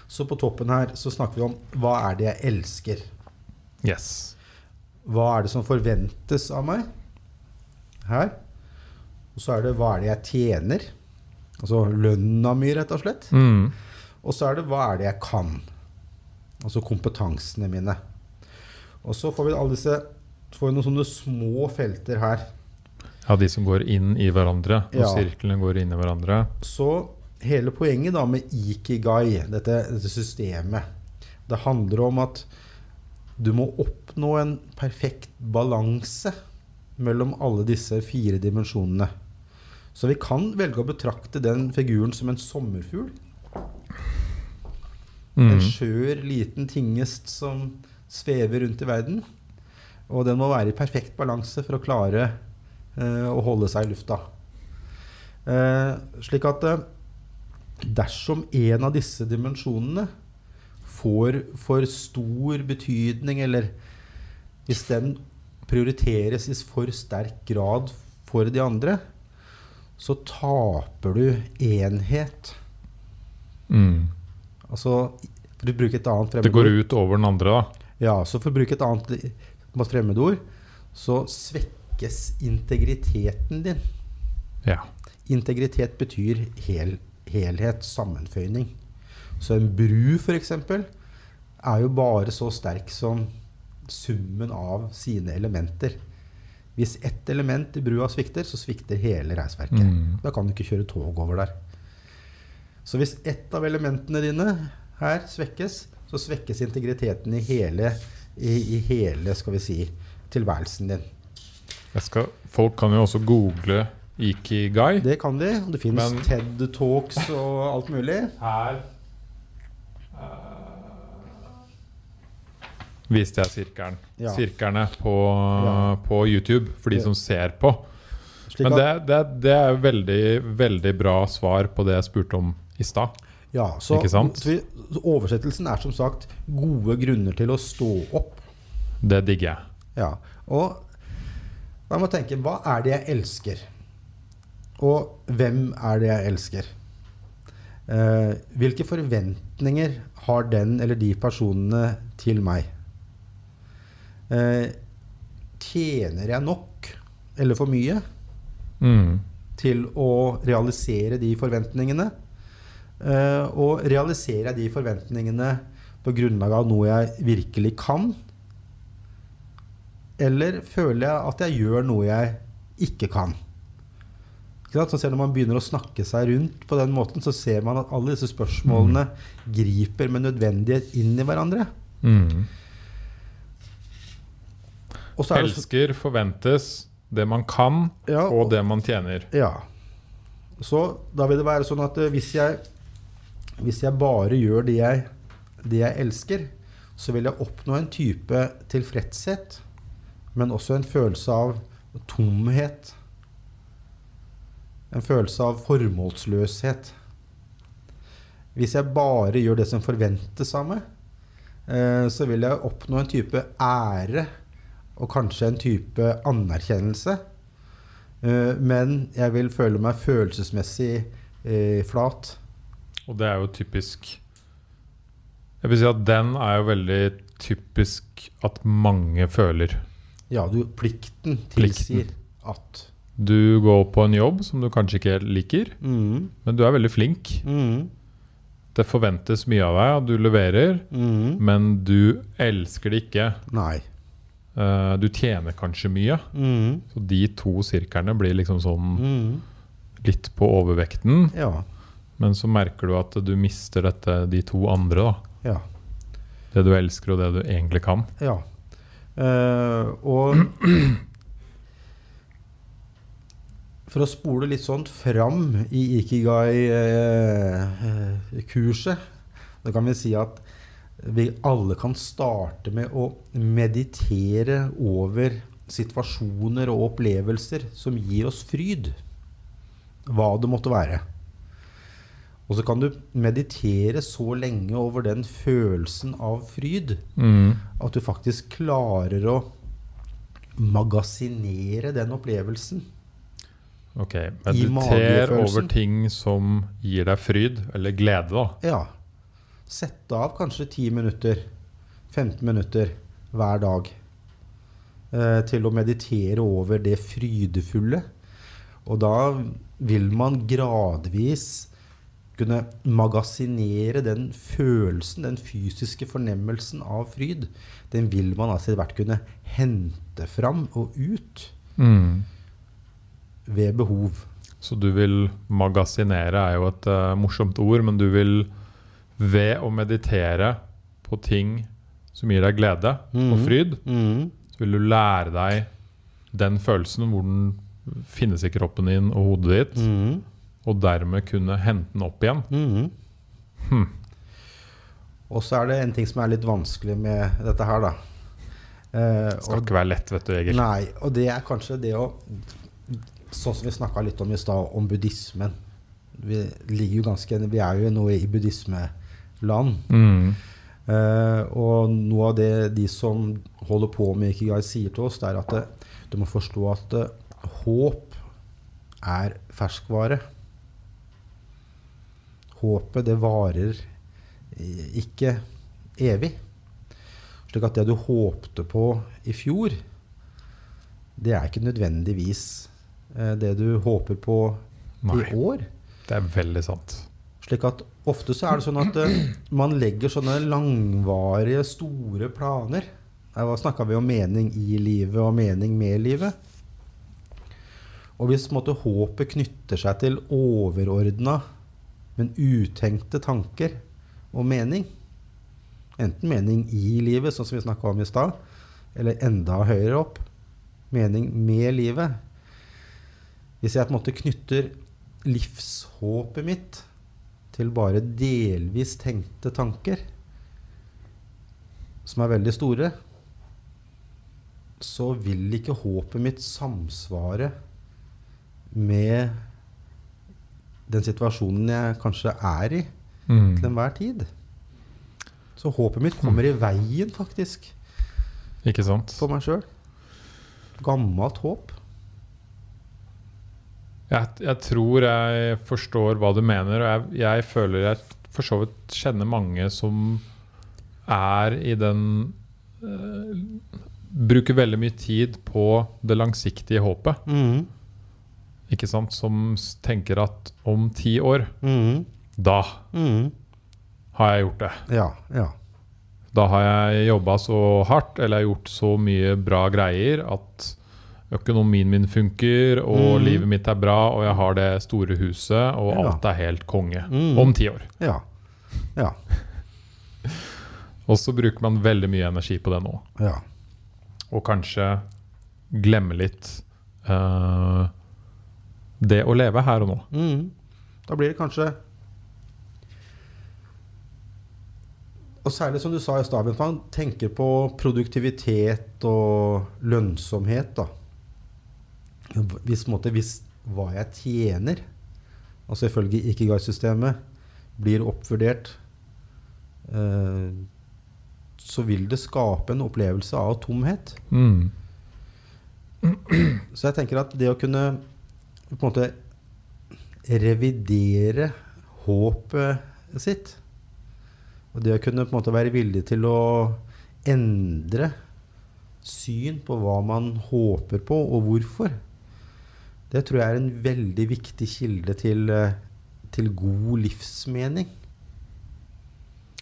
Så på toppen her så snakker vi om hva er det jeg elsker? Yes. Hva er det som forventes av meg? Her. Og så er det hva er det jeg tjener? Altså lønna mi, rett og slett. Mm. Og så er det hva er det jeg kan? Altså kompetansene mine. Og så får vi alle disse får vi noen sånne små felter her. Ja, de som går inn i hverandre. Og Ja. sirklene går inn i hverandre. Så hele poenget da med ikigai, dette, dette systemet, det handler om at du må oppnå en perfekt balanse mellom alle disse fire dimensjonene. Så vi kan velge å betrakte den figuren som en sommerfugl. En Mm. skjør, liten tingest som svever rundt i verden. Og den må være i perfekt balanse for å klare eh, å holde seg i lufta. Eh, slik at eh, dersom en av disse dimensjonene får for stor betydning, eller hvis den prioriteres i for sterk grad for de andre, så taper du enhet. Mm. Altså, for å bruke et annet Det går ut over den andre, da. Ja, så for å bruke et annet fremmedord, så svekkes integriteten din. Ja. Integritet betyr hel, helhet, sammenføyning. Så en bru, f.eks., er jo bare så sterk som summen av sine elementer. Hvis ett element i brua svikter, så svikter hele reisverket. Mm. Da kan du ikke kjøre tog over der. Så hvis ett av elementene dine her svekkes, så svekkes integriteten i hele, i, i hele skal vi si, tilværelsen din. Jeg skal, folk kan jo også google Ikigai. Det kan de. og Det Men- TED Talks og alt mulig. Her viste jeg sirkelen. Ja. Sirklene på, Ja. på YouTube for de som ser på. Men det, det, det er veldig, veldig bra svar på det jeg spurte om i stad. ja, så, ikke sant? så oversettelsen er som sagt 'gode grunner til å stå opp'. Det digger jeg. Ja, og da må jeg tenke, hva er det jeg elsker? Og hvem er det jeg elsker? Eh, hvilke forventninger har den eller de personene til meg? Eh, tjener jeg nok, eller for mye, Mm. til å realisere de forventningene? Eh, og realiserer jeg de forventningene på grunnlag av noe jeg virkelig kan? Eller føler jeg at jeg gjør noe jeg ikke kan? Ikke sant? Så ser Når man begynner å snakke seg rundt på den måten, så ser man at alle disse spørsmålene griper med nødvendighet inn i hverandre. Mm. Og så er Elsker forventes det man kan, Ja, og det man tjener. Ja. Så da vil det være sånn at eh, hvis jeg, hvis jeg bare gjør det jeg, det jeg elsker, så vil jeg oppnå en type tilfredshet, men også en følelse av tomhet. En følelse av formålsløshet. Hvis jeg bare gjør det som forventes av meg, eh, så vil jeg oppnå en type ære og kanskje en type anerkjennelse. Eh, Men jeg vil føle meg følelsesmessig eh, flat. Og det er jo typisk Jeg vil si at den er jo veldig typisk at mange føler. Ja, du, plikten Plikten. tilsier at Du går på en jobb som du kanskje ikke liker, mm, men du er veldig flink. mm, Det forventes mye av deg, og du leverer, mm. men du elsker det ikke. Nei. Eh, Du tjener kanskje mye. Mm, Så de to sirklene blir liksom sånn mm, litt på overvekten. ja. Men så merker du at du mister dette, de to andre. da Ja. Det du elsker, og det du egentlig kan. ja. Uh, og For å spole litt sånn fram i Ikigai-kurset, da kan vi si at vi alle kan starte med å meditere over situasjoner og opplevelser som gir oss fryd. Hva det måtte være. Og så kan du meditere så lenge over den følelsen av fryd Mm. at du faktisk klarer å magasinere den opplevelsen. Ok, meditere Mediter over ting som gir deg fryd, eller glede, da. Ja. Sette av kanskje 10 minutter, 15 minutter hver dag eh, til å meditere over det frydefulle. Og da vil man gradvis kunne magasinere den følelsen, den fysiske fornemmelsen av fryd. Den vil man altså etter hvert kunne hente fram og ut Mm. ved behov. Så du vil magasinere er jo et uh, morsomt ord, men du vil ved å meditere på ting som gir deg glede og Mhm. fryd, Mm. så vil du lære deg den følelsen hvor den finnes i kroppen din og hodet ditt, Mm. og dermed kunne hente den opp igjen. Mhm. Hm. Og så er det en ting som er litt vanskelig med dette her, da. Eh, Det skal og, ikke være lett, vet du, Egil. nei, og det er kanskje det å Sånn som vi snakka litt om i stad, om buddhismen. Vi, jo ganske, vi er jo nå i buddhismeland. Mm. Uh, og noe av det de som holder på med Ikigai, sier til oss, det er at det, du må forstå at det, håp er ferskvare. Håpet, det varer ikke evig. Slik at det du håpte på i fjor, det er ikke nødvendigvis eh, det du håper på Nei, i år. det er veldig sant. Slik at ofte så er det sånn at eh, man legger sånne langvarige, store planer. Her snakka vi om mening i livet og mening med livet. Og hvis måte, håpet knytter seg til overordna, men utenkte tanker og mening, enten mening i livet, sånn som vi snakka om i stad, eller enda høyere opp, mening med livet Hvis jeg på en måte knytter livshåpet mitt til bare delvis tenkte tanker, som er veldig store, så vil ikke håpet mitt samsvare med den situasjonen jeg kanskje er i Mm. til enhver tid. Så håpet mitt kommer i veien, faktisk, Ikke sant? for meg sjøl. Gammelt håp. Jeg, jeg tror jeg forstår hva du mener, og jeg, jeg føler jeg for så vidt kjenner mange som er i den eh, Bruker veldig mye tid på det langsiktige håpet. Mm. Ikke sant? Som tenker at om ti år, Mm. da Mm. har jeg gjort det. Ja. Ja. Da har jeg jobba så hardt eller gjort så mye bra greier at økonomien min funker, og Mm. livet mitt er bra, og jeg har det store huset, og Ja. alt er helt konge. Mm. Om ti år. Ja. Ja. Og så bruker man veldig mye energi på det nå. ja. Og kanskje glemme litt uh, det å leve her og nå. Mm. Da blir det kanskje Og særlig som du sa i stad, man tenker på produktivitet og lønnsomhet. da. Hvis, måte, hvis hva jeg tjener, altså ifølge Ikigai-systemet, blir oppvurdert, eh, så vil det skape en opplevelse av tomhet. Mm. Så jeg tenker at det å kunne på en måte revidere håpet sitt, og det å kunne på en måte være villig til å endre syn på hva man håper på, og hvorfor, det tror jeg er en veldig viktig kilde til, eh, til god livsmening.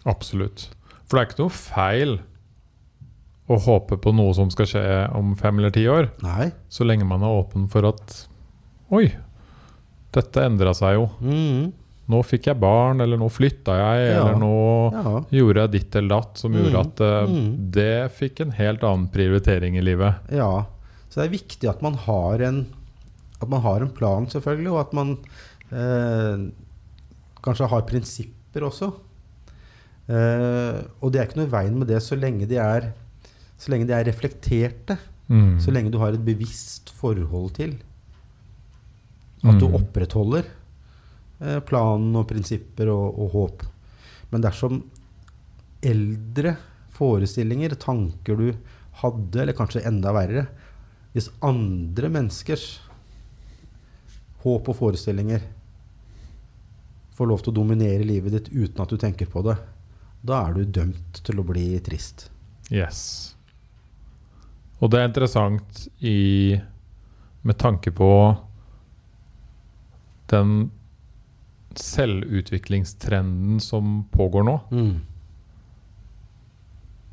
Absolutt. For det er ikke noe feil å håpe på noe som skal skje om fem eller ti år, Nei. så lenge man er åpen for at Oi, dette endra seg jo. Mm. Nå fikk jeg barn, eller nå flytta jeg, Ja. eller nå Ja. gjorde jeg ditt eller datt som gjorde Mm. at uh, Mm. det fikk en helt annen prioritering i livet. Ja, så det er viktig at man har en, at man har en plan, selvfølgelig, og at man eh, kanskje har prinsipper også. Eh, og det er ikke noe i veien med det så lenge de er, så lenge de er reflekterte. Mm. Så lenge du har et bevisst forhold til at du Mm. opprettholder eh, planen og prinsipper og, og håp. Men dersom eldre forestillinger, tanker du hadde, eller kanskje enda verre Hvis andre menneskers håp og forestillinger får lov til å dominere livet ditt uten at du tenker på det, da er du dømt til å bli trist. Yes. Og det er interessant i med tanke på den selvutviklingstrenden som pågår nå.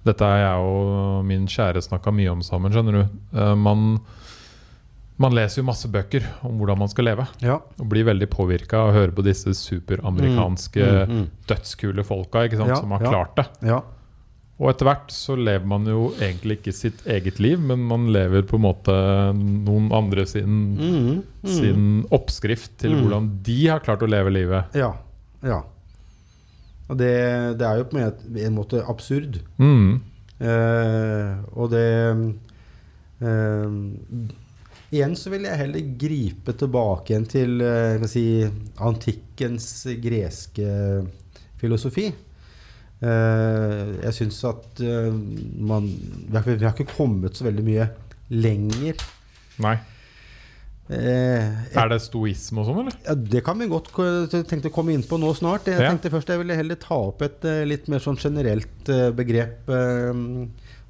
Dette har jeg og min kjære snakka mye om sammen. skjønner du. Eh, man, man leser jo masse bøker om hvordan man skal leve, Ja. og blir veldig påvirka av å høre på disse superamerikanske Mm, mm, dødskule folka sant, Ja, som har klart det. mm. ja. Og etter hvert så lever man jo egentlig ikke sitt eget liv, men man lever på en måte noen andre sin, Mm, mm. sin oppskrift til Mm. hvordan de har klart å leve livet. Ja. ja. Og det, det er jo på en måte- en måte absurd. Mm. Eh, og det eh, Igjen så vil jeg heller gripe tilbake igjen til eh, si, antikkens greske filosofi. Eh, jeg syns at eh, man vi har, ikke kommet så veldig mye lenger. Nei. Eh, Er det stoisme og sånn, eller? ja, det kan vi godt tenkte å komme inn på nå snart. Jeg Ja. tenkte først jeg ville heller ta opp et litt mer sånn generelt begrep eh,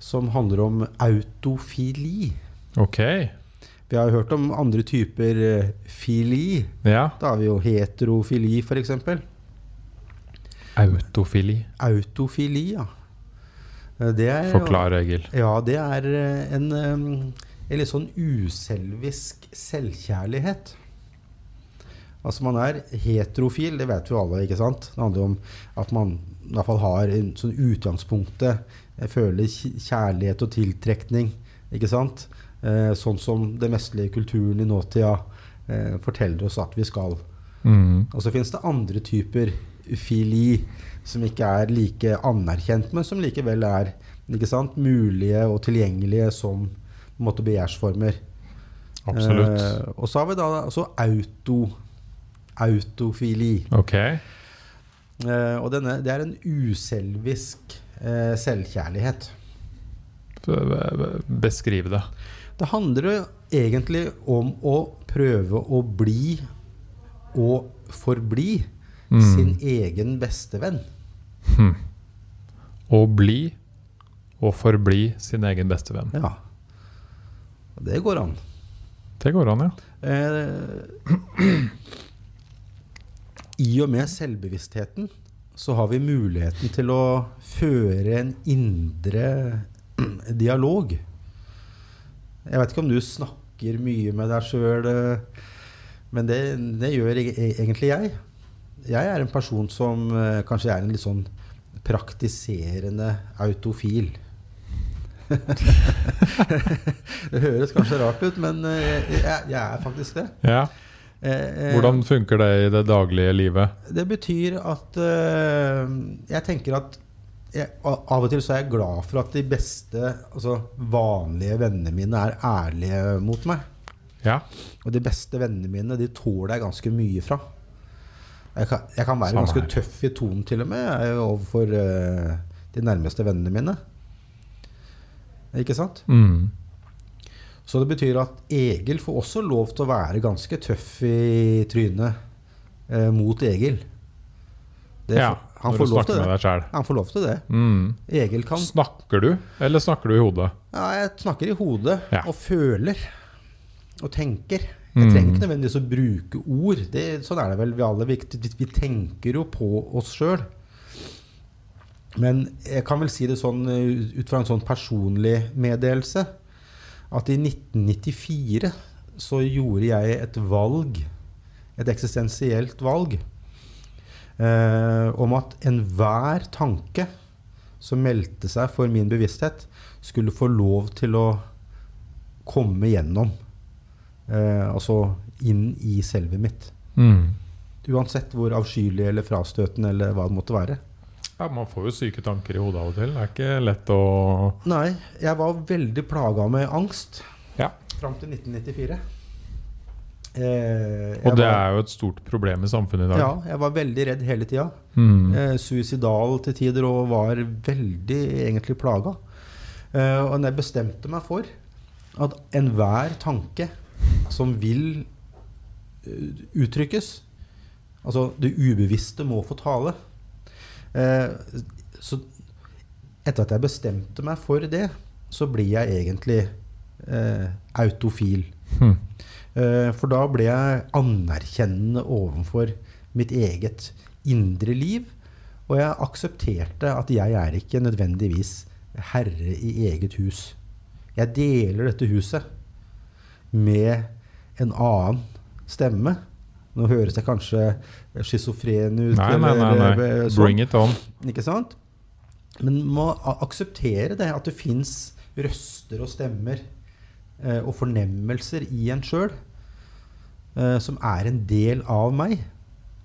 som handler om autofili. Ok. Vi har jo hørt om andre typer eh, fili. Ja. Da har vi jo heterofili, f.eks. Autofili. Autofili, ja. Eh, Det er, Forklar, Egil. Ja, det er eh, en, en litt sånn uselvisk selvkjærlighet. Altså Man er heterofil, det vet vi alle. ikke sant? Det handler om at man i hvert fall har en sånn utgangspunktet føler kjærlighet og tiltrekning. ikke sant? Eh, sånn som den vestlige kulturen i nåtida eh, forteller oss at vi skal. Mm. Og så finnes det andre typer fili som ikke er like anerkjent, men som likevel er sant, mulige og tilgjengelige som på en måte begjærsformer. Absolutt. Eh, og så har vi da altså auto, autofili. Ok. Eh, og denne, det er en uselvisk eh, selvkjærlighet. Be- be- Beskriv det. Det handler egentlig om å prøve å bli og forbli Mm. sin egen bestevenn. Hm. Å bli og forbli sin egen bestevenn. Ja. Det går an. Det går an, ja. Eh, I og med selvbevisstheten så har vi muligheten til å føre en indre dialog. Jeg vet ikke om du snakker mye med deg sjøl. Men det, det gjør e- egentlig jeg. Jeg er en person som eh, kanskje er en litt sånn praktiserende autofil. det høres kanskje rart ut, men eh, jeg, jeg er faktisk det. Ja. Eh, eh, Hvordan funker det i det daglige livet? Det betyr at eh, jeg tenker at jeg, av og til så er jeg glad for at de beste, altså vanlige vennene mine er ærlige mot meg. Ja. Og de beste vennene mine de tåler jeg ganske mye fra. Jeg kan, jeg kan være Samme ganske her. tøff i tonen til og med overfor uh, de nærmeste vennene mine. Ikke sant? Mm. Så det betyr at Egil får også lov til å være ganske tøff i trynet eh, mot Egil. Det, ja. Han, får lov til det. han får lov til det. Mm. Egil kan Snakker du, eller snakker du i hodet? Ja, jeg snakker i hodet Ja. og føler og tenker. Jeg Mm. trenger ikke nødvendigvis å bruke ord. Det, sånn er det vel vi alle. Vi, vi tenker jo på oss sjøl. Men jeg kan vel si det sånn eh, ut fra en sånn personlig meddelelse at i 1994 så gjorde jeg et valg, et eksistensielt valg, eh, om at enhver tanke som meldte seg for min bevissthet, skulle få lov til å komme gjennom. Eh, altså inn i selvet mitt. Mm. Uansett hvor avskyelig eller frastøtende eller hva det måtte være. Ja, Man får jo syke tanker i hodet av og til. Det er ikke lett å Nei, jeg var veldig plaga med angst Ja. fram til 1994. Eh, Og det var, er jo et stort problem i samfunnet i dag. Ja, jeg var veldig redd hele tida. Mm. Eh, suicidal til tider og var veldig egentlig plaga. Eh, og jeg bestemte meg for at enhver tanke som vil eh, uttrykkes Altså det ubevisste må få tale. Eh, så etter at jeg bestemte meg for det, så blir jeg egentlig eh, autofil. Hm. Eh, For da ble jeg anerkjennende overfor mitt eget indre liv. Og jeg aksepterte at jeg er ikke nødvendigvis herre i eget hus. Jeg deler dette huset med en annen stemme. Nå høres jeg kanskje schizofren ut. Nei, nei, nei. nei. eh, sånn. Bring it on. Ikke sant? Men må akseptere det, at det fins røster og stemmer og fornemmelser i en sjøl eh, som er en del av meg.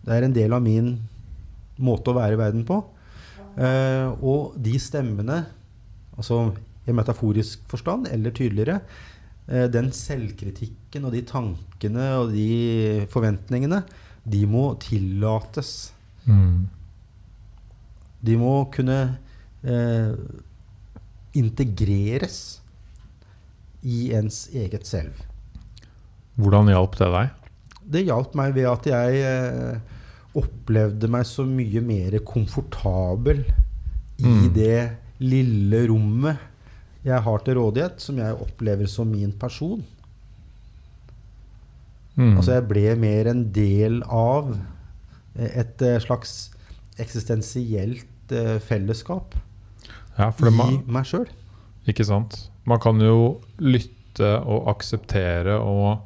Det er en del av min måte å være i verden på. Eh, og de stemmene, altså i metaforisk forstand, eller tydeligere, eh, den selvkritikken og de tankene og de forventningene, de må tillates. Mm. De må kunne eh, integreres i ens eget selv. Hvordan hjalp det deg? Det hjalp meg ved at jeg eh, opplevde meg så mye mer komfortabel i Mm. det lille rommet jeg har til rådighet, som jeg opplever som min person. Mm. Altså jeg ble mer en del av eh, et eh, slags eksistensielt eh, fellesskap ja, i meg sjøl. Ikke sant? Man kan jo lytte og akseptere og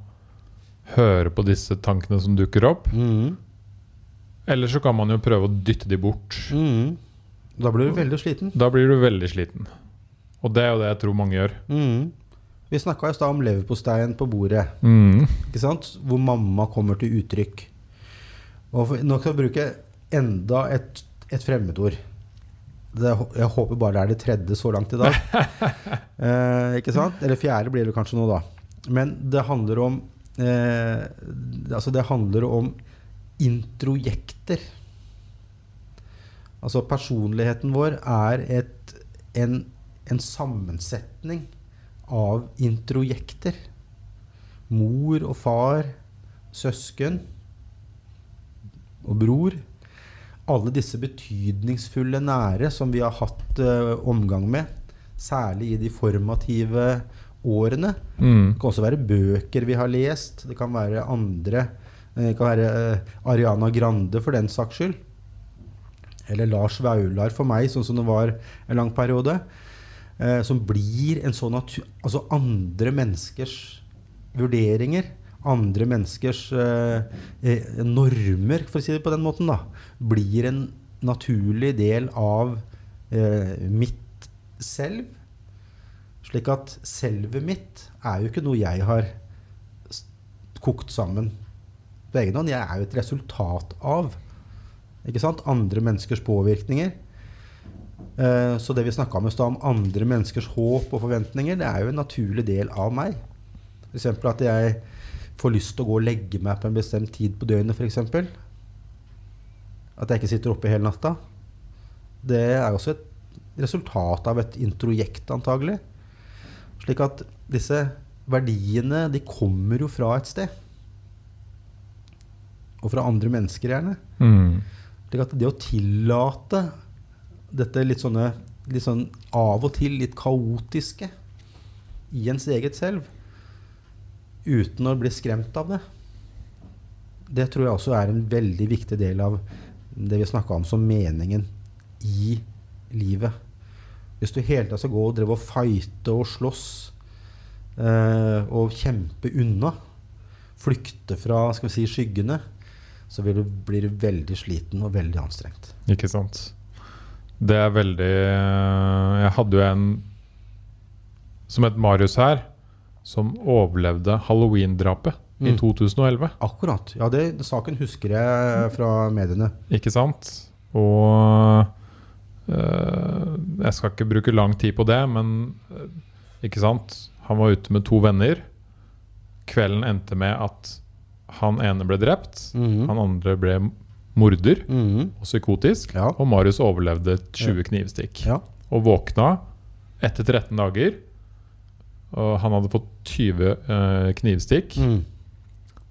høre på disse tankene som dukker opp. Mm. Eller så kan man jo prøve å dytte de bort. Mm. Da blir du veldig sliten. Da blir du veldig sliten. Og det er jo det jeg tror mange gjør. Mm. Vi snakka i stad om leverposteien på bordet, Mm. ikke sant? hvor mamma kommer til uttrykk. Og for, nå skal jeg bruke enda et, et fremmedord. Det, jeg håper bare det er det tredje så langt i dag. eh, ikke sant? Eller fjerde blir det kanskje nå, da. Men det handler om eh, Altså, det handler om introjekter. Altså, personligheten vår er et, en, en sammensetning av introjekter. Mor og far, søsken og bror. Alle disse betydningsfulle nære som vi har hatt uh, omgang med, særlig i de formative årene. Mm. Det kan også være bøker vi har lest. Det kan være andre. eh, Det kan være uh, Ariana Grande for den saks skyld. Eller Lars Vaular for meg, sånn som det var en lang periode. Uh, som blir en sånn natur... Altså andre menneskers vurderinger, andre menneskers normer, for å si det på den måten, da, blir en naturlig del av eh, mitt selv. Slik at selvet mitt er jo ikke noe jeg har kokt sammen på egen hånd. Jeg er jo et resultat av andre menneskers påvirkninger. Eh, Så det vi snakka om i stad, om andre menneskers håp og forventninger, det er jo en naturlig del av meg. F.eks. at jeg får lyst til å gå og legge meg på en bestemt tid på døgnet, f.eks. At jeg ikke sitter oppe hele natta. Det er også et resultat av et introjekt, antagelig. Slik at disse verdiene, de kommer jo fra et sted. Og fra andre mennesker, gjerne. Mm. Slik at det å tillate dette litt sånne litt sånn av og til litt kaotiske i ens eget selv, uten å bli skremt av det, det tror jeg også er en veldig viktig del av det vi snakka om som meningen i livet. Hvis du hele tida skal gå og drive og fighte og slåss eh, og kjempe unna, flykte fra skal vi si, skyggene, så du, blir du veldig sliten og veldig anstrengt. Ikke sant. Det er veldig Jeg hadde jo en som het Marius her, som overlevde halloween-drapet i Mm. 2011. Akkurat. Ja, det, saken husker jeg fra mediene. Ikke sant? Og øh, Jeg skal ikke bruke lang tid på det, men øh, ikke sant? Han var ute med to venner. Kvelden endte med at han ene ble drept. Mhm. Han andre ble morder Mhm. og psykotisk. Ja. Og Marius overlevde 20 knivstikk. Ja. Og våkna etter 13 dager. Og han hadde fått 20 øh, knivstikk. Mm.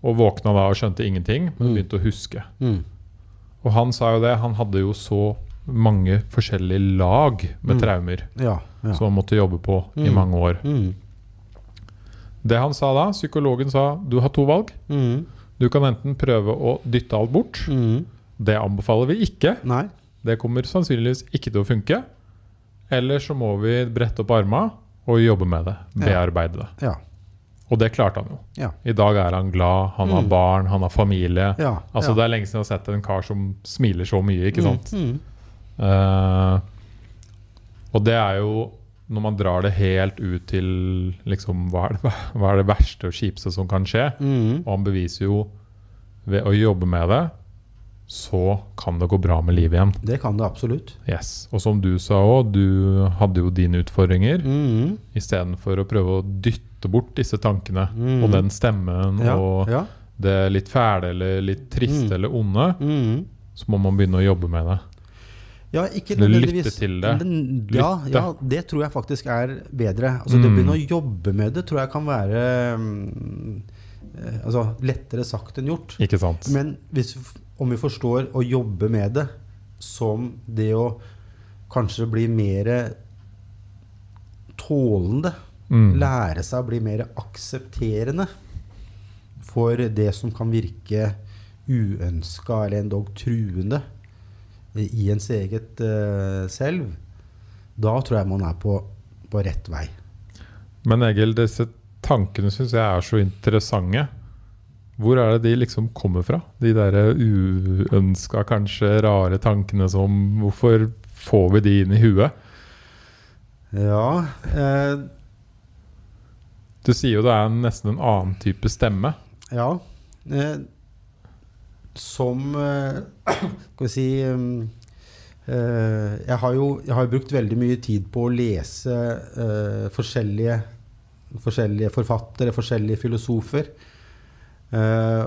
Og våkna da og skjønte ingenting, men Mm. begynte å huske. Mm. Og han sa jo det, han hadde jo så mange forskjellige lag med Mm. traumer Ja. ja. som han måtte jobbe på i Mm. mange år. Mm. Det han sa da, psykologen sa du har to valg. Mm. Du kan enten prøve å dytte alt bort. Mm. Det anbefaler vi ikke. Nei. Det kommer sannsynligvis ikke til å funke. Eller så må vi brette opp arma og jobbe med det. Bearbeide det. Ja. Og det klarte han jo. Ja. I dag er han glad, han har Mm. barn, han har familie. Ja. Altså ja. Det er lenge siden jeg har sett en kar som smiler så mye. ikke sant? Mm. Uh, og det er jo når man drar det helt ut til liksom, hva, er det, hva er det verste og kjipeste som kan skje? Mm. Og han beviser jo ved å jobbe med det, så kan det gå bra med livet igjen. Det kan det absolutt. Yes. Og som du sa òg, du hadde jo dine utfordringer. Mm. Istedenfor å prøve å dytte bort disse tankene Mm. og den stemmen Ja. og ja. det litt fæle eller litt triste Mm. eller onde, Mm. så må man begynne å jobbe med det. Ja, ikke nødvendigvis. lytte til det. Den- Ja, ja, det tror jeg faktisk er bedre. Altså, Det å Mm. begynne å jobbe med det tror jeg kan være mm, eh, altså, lettere sagt enn gjort. Ikke sant? Men hvis, om vi forstår å jobbe med det som det å kanskje bli mer tålende, Mm. lære seg å bli mer aksepterende for det som kan virke uønska eller endog truende i ens eget uh, selv, da tror jeg man er på, på rett vei. Men Egil, disse tankene syns jeg er så interessante. Hvor er det de liksom kommer fra? De der uønska, kanskje rare tankene som Hvorfor får vi de inn i huet? Ja eh, Du sier jo det er nesten en annen type stemme. Ja. Eh, som eh, Skal vi si um, eh, jeg, har jo, jeg har brukt veldig mye tid på å lese eh, forskjellige, forskjellige forfattere, forskjellige filosofer. Eh,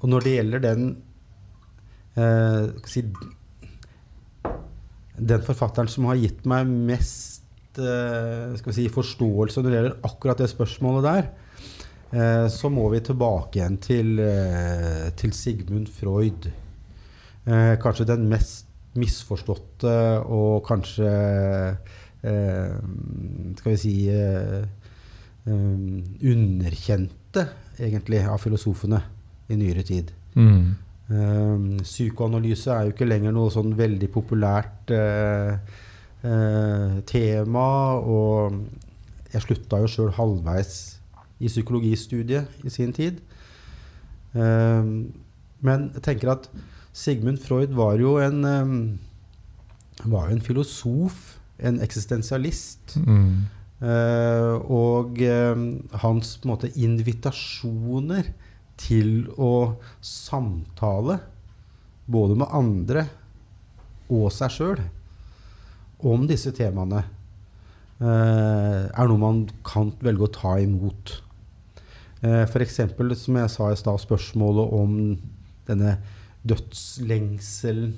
og når det gjelder den eh, si, Den forfatteren som har gitt meg mest eh, si, forståelse når det gjelder akkurat det spørsmålet der, så må vi tilbake igjen til, til Sigmund Freud. Kanskje den mest misforståtte og kanskje Skal vi si eh, eh, egentlig, av filosofene i nyere tid. Mm. Uh, psykoanalyse er jo ikke lenger noe sånn veldig populært uh, uh, tema, og jeg slutta jo sjøl halvveis i psykologistudiet i sin tid. Eh, men jeg tenker at Sigmund Freud var jo en, um, var jo en filosof, en eksistensialist. Mm. Eh, og eh, hans på en måte invitasjoner til å samtale både med andre og seg sjøl om disse temaene eh, er noe man kan velge å ta imot. Eh, F.eks. som jeg sa i stad, spørsmålet om denne dødslengselen.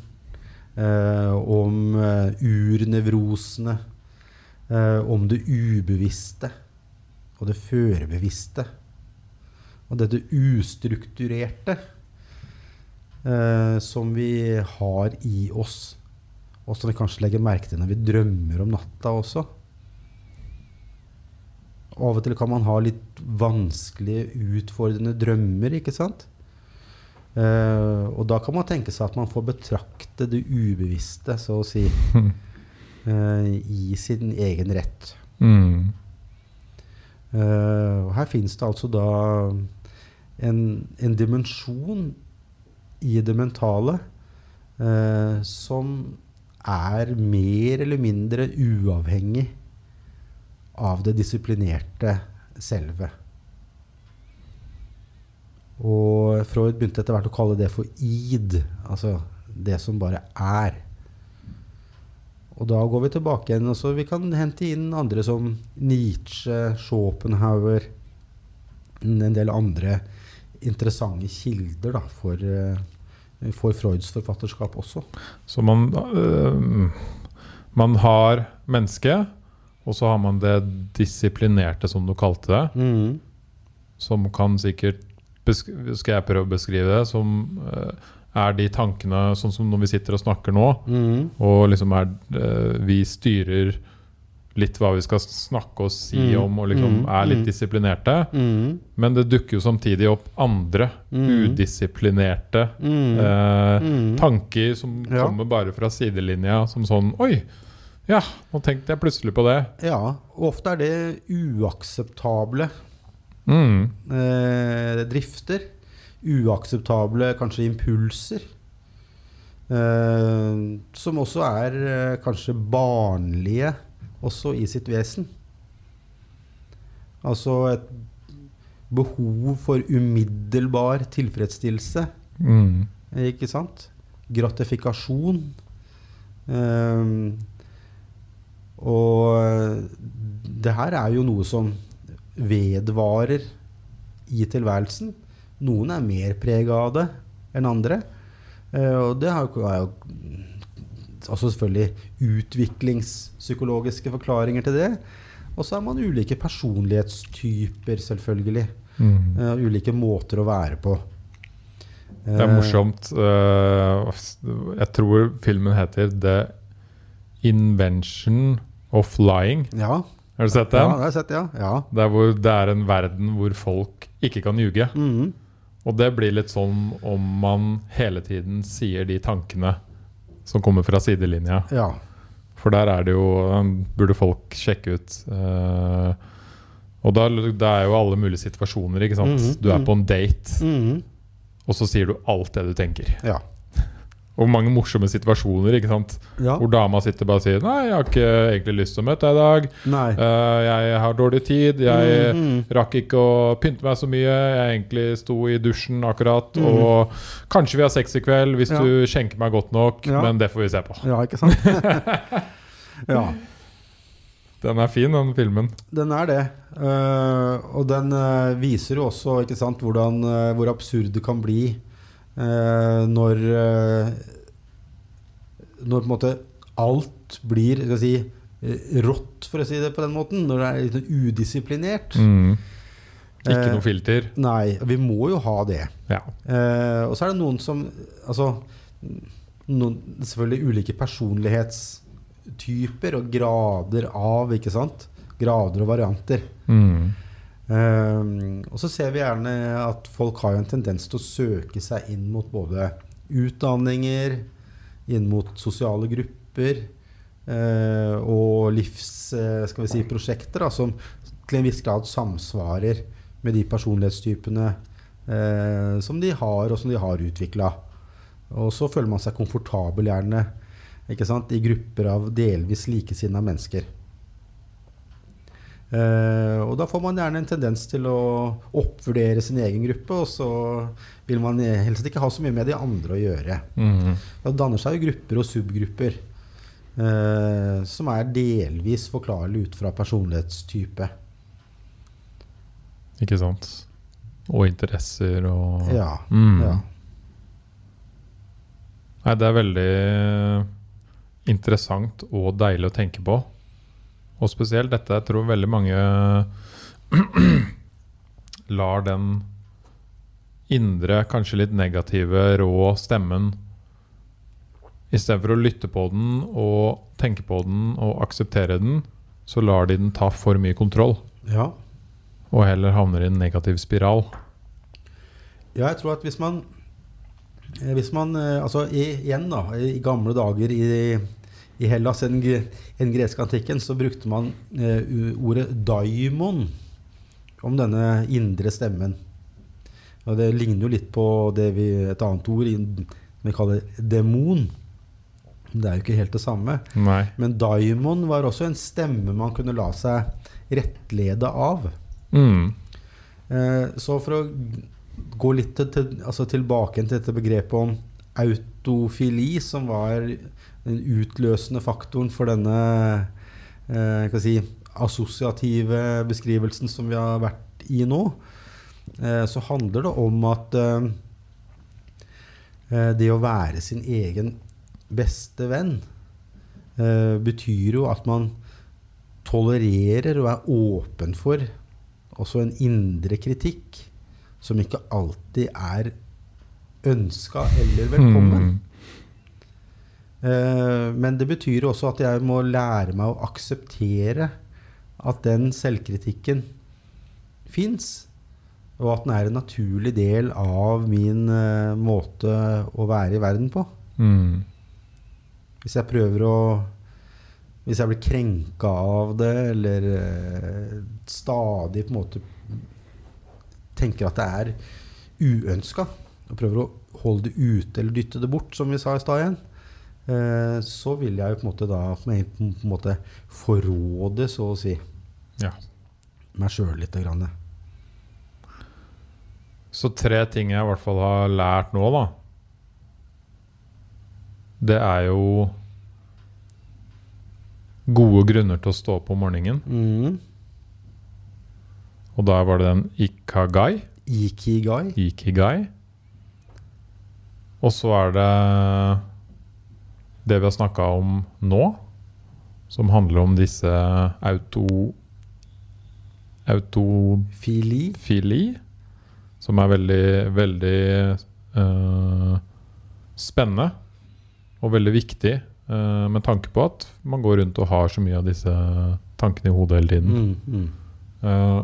Om urnevrosene. Eh, om det ubevisste og det førebevisste. Og dette ustrukturerte eh, som vi har i oss. Og som vi kanskje legger merke til når vi drømmer om natta også. Av og til kan man ha litt vanskelige, utfordrende drømmer, ikke sant? Eh, og da kan man tenke seg at man får betrakte det ubevisste, så å si, eh, i sin egen rett. Mm. Eh, og her finnes det altså da en, en dimensjon i det mentale eh, som er mer eller mindre uavhengig av det disiplinerte selve. Og Freud begynte etter hvert å kalle det for id, altså det som bare er. Og da går vi tilbake igjen, og så vi kan hente inn andre som Nietzsche, Schopenhauer, en del andre interessante kilder da, for, eh, for Freuds forfatterskap også. Så man øh, Man har mennesket, og så har man det disiplinerte, som du kalte det. Mm. Som kan sikkert Skal jeg prøve å beskrive det? Som øh, er de tankene sånn som når vi sitter og snakker nå, Mm. og liksom er øh, Vi styrer litt hva vi skal snakke og si Mm. om, og liksom Mm. er litt Mm. disiplinerte. Mm. Men det dukker jo samtidig opp andre udisiplinerte eh, tanker som Ja. kommer bare fra sidelinja, som sånn Oi! Ja, nå tenkte jeg plutselig på det. Ja, og ofte er det uakseptable Mm. eh, drifter. Uakseptable kanskje impulser. Eh, som også er eh, kanskje barnlige også i sitt vesen. Altså et behov for umiddelbar tilfredsstillelse. Mm. Ikke sant? Gratifikasjon. Ehm, og det her er jo noe som vedvarer i tilværelsen. Noen er mer prega av det enn andre. Eh, og det har jo, også selvfølgelig utviklingspsykologiske forklaringer til det. Og så er man ulike personlighetstyper, selvfølgelig. Mm. Uh, ulike måter å være på. Det er morsomt. Uh, jeg tror filmen heter 'The Invention of Lying'. Ja, Har du sett ja, den? det har jeg sett, ja. ja. Der hvor det er en verden hvor folk ikke kan ljuge. Mhm. Og det blir litt sånn om man hele tiden sier de tankene som kommer fra sidelinja. ja. For der er det jo Burde folk sjekke ut. uh, og da, det er jo alle mulige situasjoner. ikke sant? Mhm, Du er mhm. på en date, Mhm. og så sier du alt det du tenker. ja. Og mange morsomme situasjoner. ikke sant? ja. Hvor dama sitter bare og sier 'Nei, jeg har ikke egentlig lyst til å møte deg i dag. Eh, jeg har dårlig tid. Jeg Mhm. rakk ikke å pynte meg så mye. Jeg egentlig sto i dusjen akkurat. Mhm. Og kanskje vi har sex i kveld hvis Ja. du skjenker meg godt nok, Ja. men det får vi se på. Ja, ikke sant? ja, Den er fin, den filmen. den er det. Uh, og den uh, viser jo også ikke sant, hvordan, hvor absurd det kan bli når eh, Når på en måte alt blir skal si, eh, rått, for å si det på den måten. Når det er litt udisiplinert. Mm. Ikke Eh, noe filter. Nei, vi må jo ha det. Ja. Eh, og så er det noen som Altså noen, selvfølgelig ulike personlighetstyper og grader av, ikke sant? Grader og varianter. Mm. Eh, og så ser vi gjerne at folk har en tendens til å søke seg inn mot både utdanninger, inn mot sosiale grupper eh, og livs, skal vi si, som til en viss grad samsvarer med de personlighetstypene eh, som de har, og som de har utvikla. Og så føler man seg komfortabel gjerne i grupper av delvis likesinnede mennesker. Eh, og da får man gjerne en tendens til å oppvurdere sin egen gruppe, og så vil man helst ikke ha så mye med de andre å gjøre. Mm. Da danner seg jo grupper og subgrupper Uh, som er delvis forklarlig ut fra personlighetstype. Ikke sant. Og interesser og Ja. Mm. ja. Nei, det er veldig interessant og deilig å tenke på. Og spesielt dette, jeg tror veldig mange lar den indre, kanskje litt negative, rå stemmen Istedenfor å lytte på den og tenke på den og akseptere den, så lar de den ta for mye kontroll. ja. Og heller havner i en negativ spiral. Ja, jeg tror at hvis man eh, Hvis man eh, Altså i, igjen, da. I gamle dager i, i Hellas, i den greske antikken, så brukte man eh, ordet daimon om denne indre stemmen. Og det ligner jo litt på det vi, et annet ord som vi kaller demon. Det er jo ikke helt det samme. Nei. Men daimon var også en stemme man kunne la seg rettlede av. Mm. Eh, så for å gå litt til, altså tilbake til dette begrepet om autofili, som var den utløsende faktoren for denne eh, si, assosiative beskrivelsen som vi har vært i nå, eh, så handler det om at eh, eh, det å være sin egen beste venn eh, betyr jo at man tolererer og er åpen for også en indre kritikk som ikke alltid er ønska eller velkommen. Mm. Eh, men det betyr også at jeg må lære meg å akseptere at den selvkritikken fins, og at den er en naturlig del av min eh, måte å være i verden på. Mm. Hvis jeg prøver å Hvis jeg blir krenka av det, eller eh, stadig på en måte tenker at det er uønska, og prøver å holde det ute eller dytte det bort, som vi sa i stad igjen, så vil jeg jo på en måte da på en måte forråde, så å si, Ja. meg sjøl lite grann. Så tre ting jeg i hvert fall har lært nå, da. Det er jo gode grunner til å stå opp om morgenen. Mm. Og da var det den ikagai. Ikigai. Ikigai. Og så er det det vi har snakka om nå, som handler om disse auto... Autofili, Fili. som er veldig, veldig uh, spennende og veldig viktig uh, med tanke på at man går rundt og har så mye av disse tankene i hodet hele tiden. Mm, mm. Uh,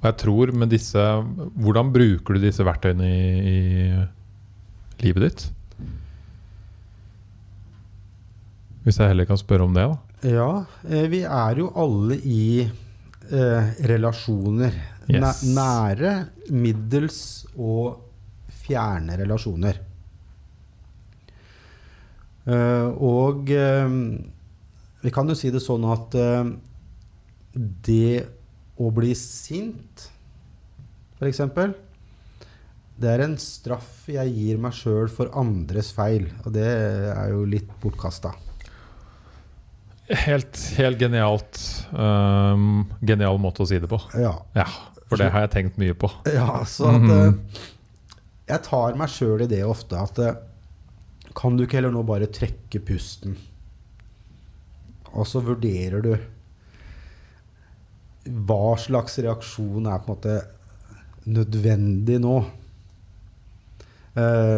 og jeg tror med disse Hvordan bruker du disse verktøyene i, i livet ditt? Hvis jeg heller kan spørre om det, da. Ja, eh, vi er jo alle i eh, relasjoner. Yes. nære, middels og fjerne relasjoner. Eh, og eh, vi kan jo si det sånn at eh, det å bli sint, f.eks. Det er en straff jeg gir meg sjøl for andres feil, og det er jo litt bortkasta. Helt, helt genialt. um, genial måte å si det på. Ja. Ja, for det har jeg tenkt mye på. Ja, så at mm -hmm. Jeg tar meg sjøl i det ofte at eh, Kan du ikke heller nå bare trekke pusten? Og så vurderer du hva slags reaksjon er på en måte nødvendig nå.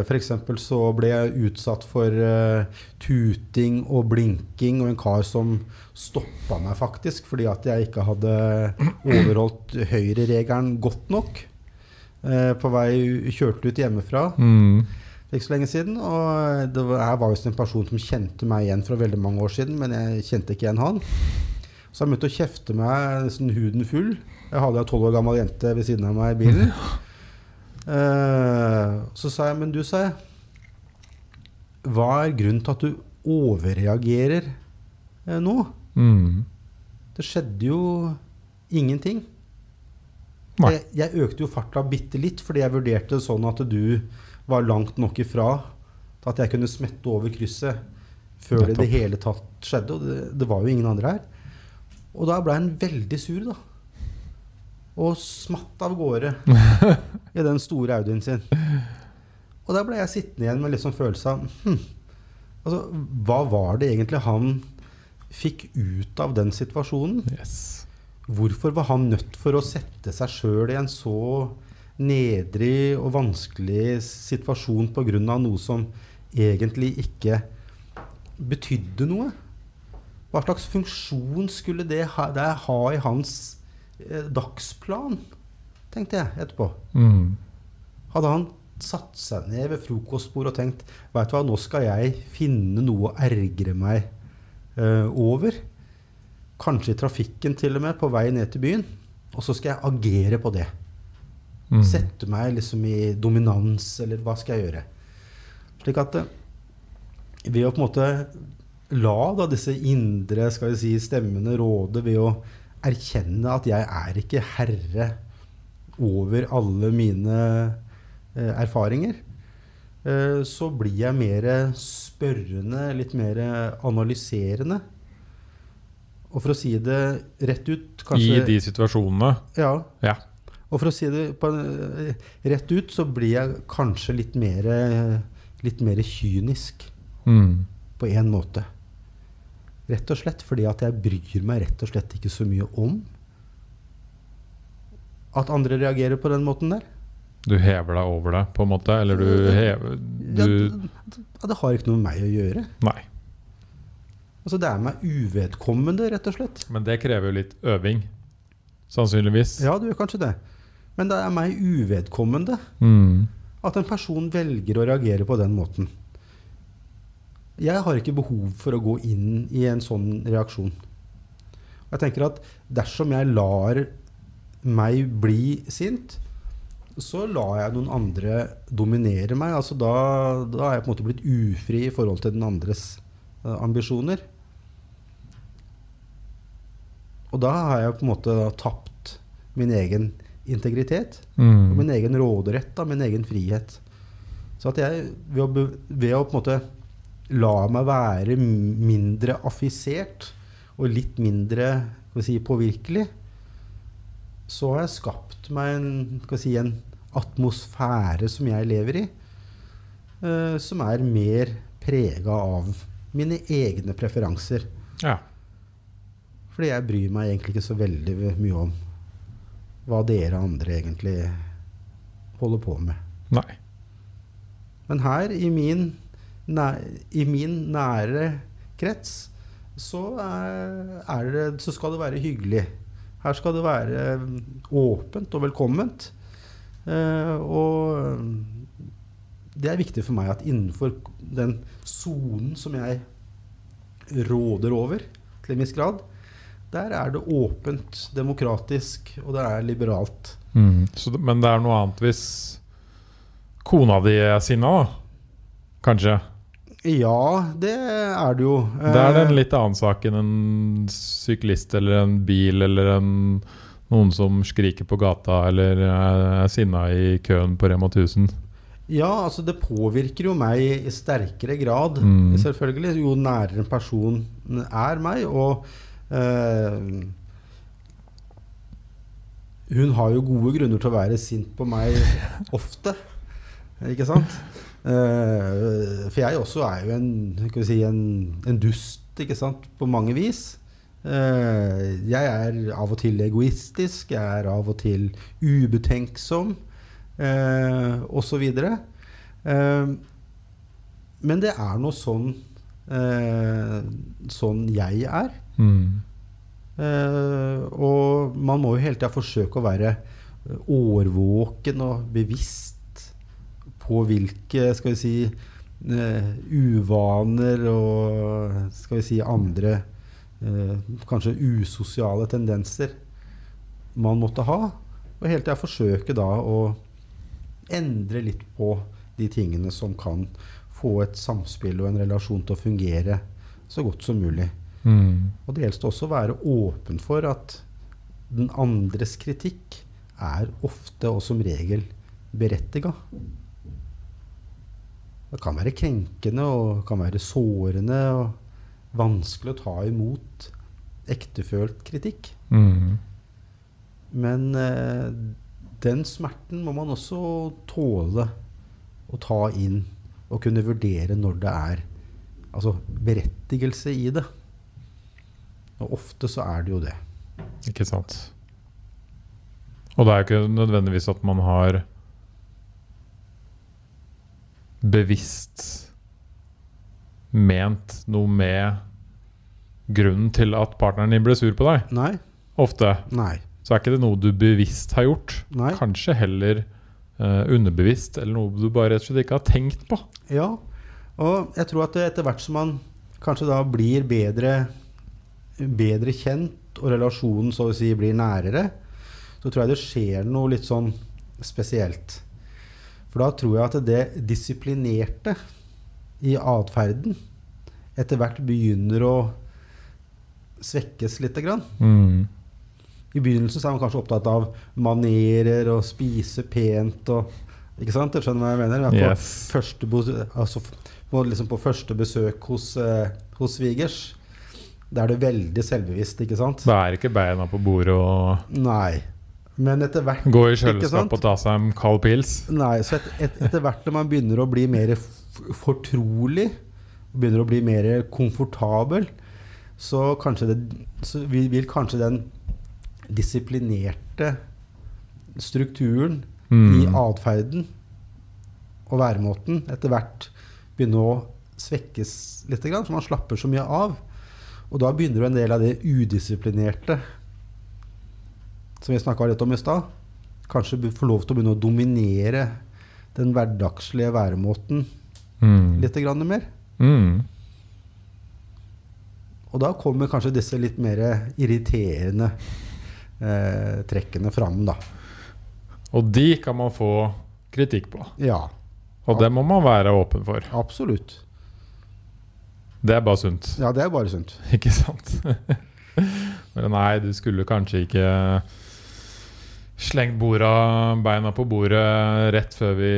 For eksempel så ble jeg utsatt for eh, tuting og blinking og en kar som stoppa meg faktisk fordi at jeg ikke hadde overholdt høyreregelen godt nok. eh, på vei kjørte ut hjemmefra Mm. ikke så lenge siden. Og det var, jeg var visst en person som kjente meg igjen fra veldig mange år siden, men jeg kjente ikke igjen han. Så han begynte å kjefte meg nesten huden full. Jeg hadde en tolv år gammel jente ved siden av meg i bilen. Eh, så sa jeg, men du, sa jeg, hva er grunnen til at du overreagerer eh, nå? Mm. Det skjedde jo ingenting. Jeg, jeg økte jo farta bitte litt fordi jeg vurderte det sånn at du var langt nok ifra til at jeg kunne smette over krysset før det i det hele tatt skjedde. Og det, det var jo ingen andre her. Og da ble han veldig sur, da. Og smatt av gårde i den store Audien sin. Og der ble jeg sittende igjen med litt sånn følelse av hm, altså, Hva var det egentlig han fikk ut av den situasjonen? Yes. Hvorfor var han nødt for å sette seg sjøl i en så nedrig og vanskelig situasjon pga. noe som egentlig ikke betydde noe? Hva slags funksjon skulle det ha, det ha i hans eh, dagsplan? Tenkte jeg etterpå. Mm. Hadde han satt seg ned ved frokostbordet og tenkt Vet du hva, nå skal jeg finne noe å ergre meg uh, over. Kanskje i trafikken til og med, på vei ned til byen. Og så skal jeg agere på det. Mm. Sette meg liksom i dominans, eller hva skal jeg gjøre? Slik at eh, ved å på en måte la da disse indre skal vi si, stemmene råde, ved å erkjenne at jeg er ikke herre over alle mine eh, erfaringer, eh, så blir jeg mer spørrende, litt mer analyserende. Og for å si det rett ut kanskje, I de situasjonene. ja, Ja. og for å si det på, eh, rett ut, så blir jeg kanskje litt mer, litt mer kynisk Mm. på én måte. Rett og slett fordi at jeg bryr meg rett og slett ikke så mye om at andre reagerer på den måten der. Du hever deg over det, på en måte? Eller du hever du, ja, det har ikke noe med meg å gjøre. Nei. Altså Det er meg uvedkommende, rett og slett. Men det krever jo litt øving. Sannsynligvis. Ja, det gjør kanskje det. Men det er meg uvedkommende Mm. at en person velger å reagere på den måten. Jeg har ikke behov for å gå inn i en sånn reaksjon. Jeg tenker at dersom jeg lar meg bli sint, så lar jeg noen andre dominere meg. Altså da, da er jeg på en måte blitt ufri i forhold til den andres eh, ambisjoner. Og da har jeg på en måte tapt min egen integritet. Og Mm. min egen råderett, da, min egen frihet. Så at jeg, ved å, ved å på en måte la meg være mindre affisert og litt mindre si, påvirkelig, så har jeg skapt meg en, si, en atmosfære som jeg lever i, uh, som er mer prega av mine egne preferanser. Ja. Fordi jeg bryr meg egentlig ikke så veldig mye om hva dere andre egentlig holder på med. Nei. Men her, i min, i min nære krets, så, er, det, så skal det være hyggelig. Her skal det være åpent og velkomment. Eh, og det er viktig for meg at innenfor den sonen som jeg råder over, til en viss grad, der er det åpent, demokratisk, og det er liberalt. Mm. Så, men det er noe annet hvis kona di er sinna, da? Kanskje? Ja, det er det jo. Det er det en Eh, litt annen sak enn en syklist eller en bil eller en, noen som skriker på gata eller er sinna i køen på Rema 1000. Ja, altså det påvirker jo meg i sterkere grad, Mm. selvfølgelig, jo nærere en person er meg. Og eh, hun har jo gode grunner til å være sint på meg ofte, ikke sant? Eh, for jeg også er jo en, si, en, en dust, ikke sant, på mange vis. Uh, jeg er av og til egoistisk, jeg er av og til ubetenksom, uh, osv. Uh, men det er noe sånn eh, sånn jeg er. Mm. Og man må jo hele tida forsøke å være årvåken og bevisst på hvilke skal vi si eh, uvaner og skal vi si andre eh, kanskje usosiale tendenser man måtte ha. Og hele tida forsøke da å endre litt på de tingene som kan få et samspill og en relasjon til å fungere så godt som mulig. Mm. Og det gjelder også være åpen for at den andres kritikk er ofte og som regel berettiga. Det kan være krenkende og kan være sårende og vanskelig å ta imot ektefølt kritikk. Mm. Men eh, den smerten må man også tåle å ta inn og kunne vurdere når det er altså berettigelse i det. Og ofte så er det jo det. Ikke sant. Og det er jo ikke nødvendigvis at man har bevisst ment noe med grunnen til at partneren din ble sur på deg. Nei. Ofte. Nei. Så er ikke det noe du bevisst har gjort. Nei. Kanskje heller uh, underbevisst, eller noe du bare rett og slett ikke har tenkt på. Ja. Og jeg tror at etter hvert som man kanskje da blir bedre, bedre kjent, og relasjonen så å si blir nærere, så tror jeg det skjer noe litt sånn spesielt. For da tror jeg at det disiplinerte i atferden etter hvert begynner å svekkes lite grann. Mm. I begynnelsen så er man kanskje opptatt av manerer og spise pent og Ikke sant? Jeg skjønner hva jeg mener? Men På, Yes. første, altså, på, liksom på første besøk hos, eh, hos svigers, da er du veldig selvbevisst, ikke sant? Da er ikke beina på bordet og Nei. Men etter hvert gå i kjøleskapet og ta seg en kald pils. Nei, så et, et, etter hvert når man begynner å bli mer fortrolig, begynner å bli mer komfortabel, så kanskje det så vil, vil kanskje den disiplinerte strukturen i Mm. atferden og væremåten etter hvert begynne å svekkes litt, for så man slapper så mye av. Og da begynner jo en del av det udisiplinerte som vi snakka litt om i stad, kanskje får få lov til å begynne å dominere den hverdagslige væremåten Mm. litt grann mer. Mm. Og da kommer kanskje disse litt mer irriterende eh, trekkene fram, da. Og de kan man få kritikk på. Ja, Og det må man være åpen for. absolutt. Det er bare sunt. Ja, det er bare sunt. Ikke sant? Men nei, du skulle kanskje ikke slengt borda, beina på bordet rett før vi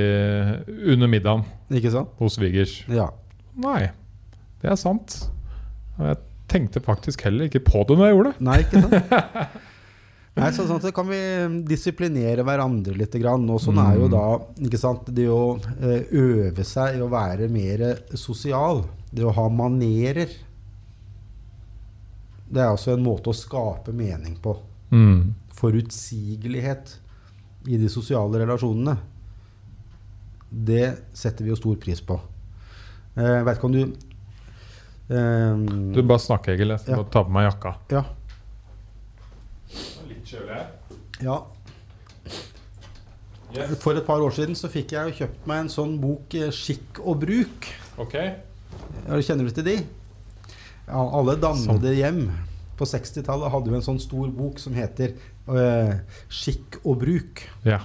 Under middagen Ikke sant? hos svigers. Ja. Nei, det er sant. Jeg tenkte faktisk heller ikke på det når jeg gjorde det. Nei, ikke sant? Nei, så sånn at kan vi disiplinere hverandre litt. Grann. Og sånn er jo da ikke sant, det å eh, øve seg i å være mer sosial. Det å ha manerer. Det er også en måte å skape mening på. Mm. Forutsigelighet i de sosiale relasjonene. Det setter vi jo stor pris på. Jeg eh, vet ikke om du eh, Du bare snakker, Egil. Jeg skal Ja. ta på meg jakka. Ja. Litt kjølig her. ja. For et par år siden så fikk jeg jo kjøpt meg en sånn bok, eh, 'Skikk og bruk'. Ok. Kjenner du til de? Ja, alle dannede hjem på 60-tallet hadde vi en sånn stor bok som heter uh, 'Skikk og bruk'. Ja.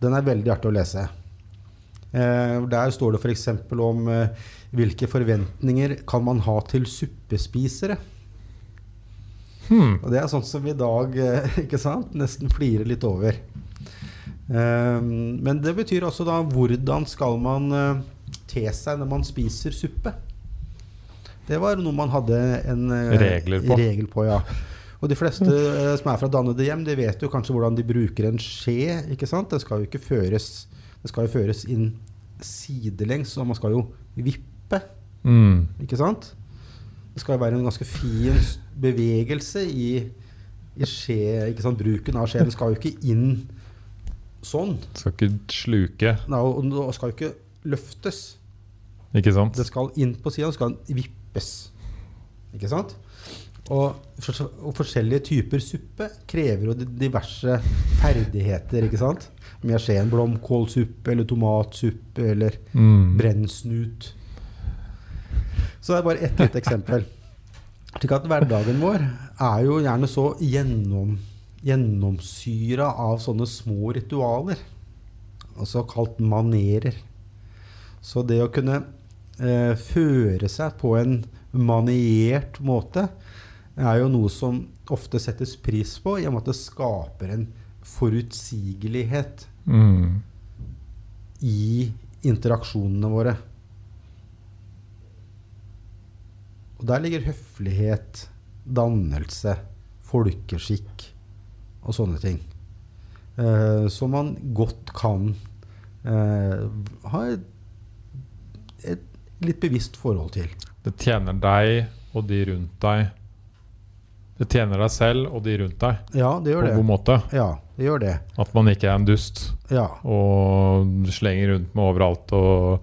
Den er veldig artig å lese. Uh, der står det f.eks. om uh, hvilke forventninger kan man ha til suppespisere. Hmm. Og det er sånt som vi i dag ikke sant, nesten flirer litt over. Men det betyr altså da hvordan skal man te seg når man spiser suppe. Det var noe man hadde en eh, Regler på. regel på. Ja. Og de fleste eh, som er fra dannede hjem, de vet jo kanskje hvordan de bruker en skje. ikke sant? Det skal jo ikke føres Det skal jo føres inn sidelengs, og man skal jo vippe. Mm. Ikke sant? Det skal jo være en ganske fin bevegelse i, i skje, ikke sant? Bruken av skjeen skal jo ikke inn sånn. Skal ikke sluke, Nei, og og skal jo ikke løftes. ikke sant? Det skal inn på sida, skal vippes. Ikke sant? Og, for, og forskjellige typer suppe krever jo diverse ferdigheter, ikke sant? Om jeg ser en blomkålsuppe eller tomatsuppe eller Mm. brennsnut. Så det er bare ett lite eksempel. Slik at hverdagen vår er jo gjerne så gjennom, gjennomsyra av sånne små ritualer. Altså kalt manerer. Så det å kunne eh, føre seg på en maniert måte er jo noe som ofte settes pris på, i og med at det skaper en forutsigelighet Mm. i interaksjonene våre. Og der ligger høflighet, dannelse, folkeskikk og sånne ting. Eh, som man godt kan eh, ha et, et litt bevisst forhold til. Det tjener deg og de rundt deg. Det tjener deg selv og de rundt deg Ja, det på gjør det. god måte. Ja, det gjør det. At man ikke er en dust Ja. og slenger rundt med overalt og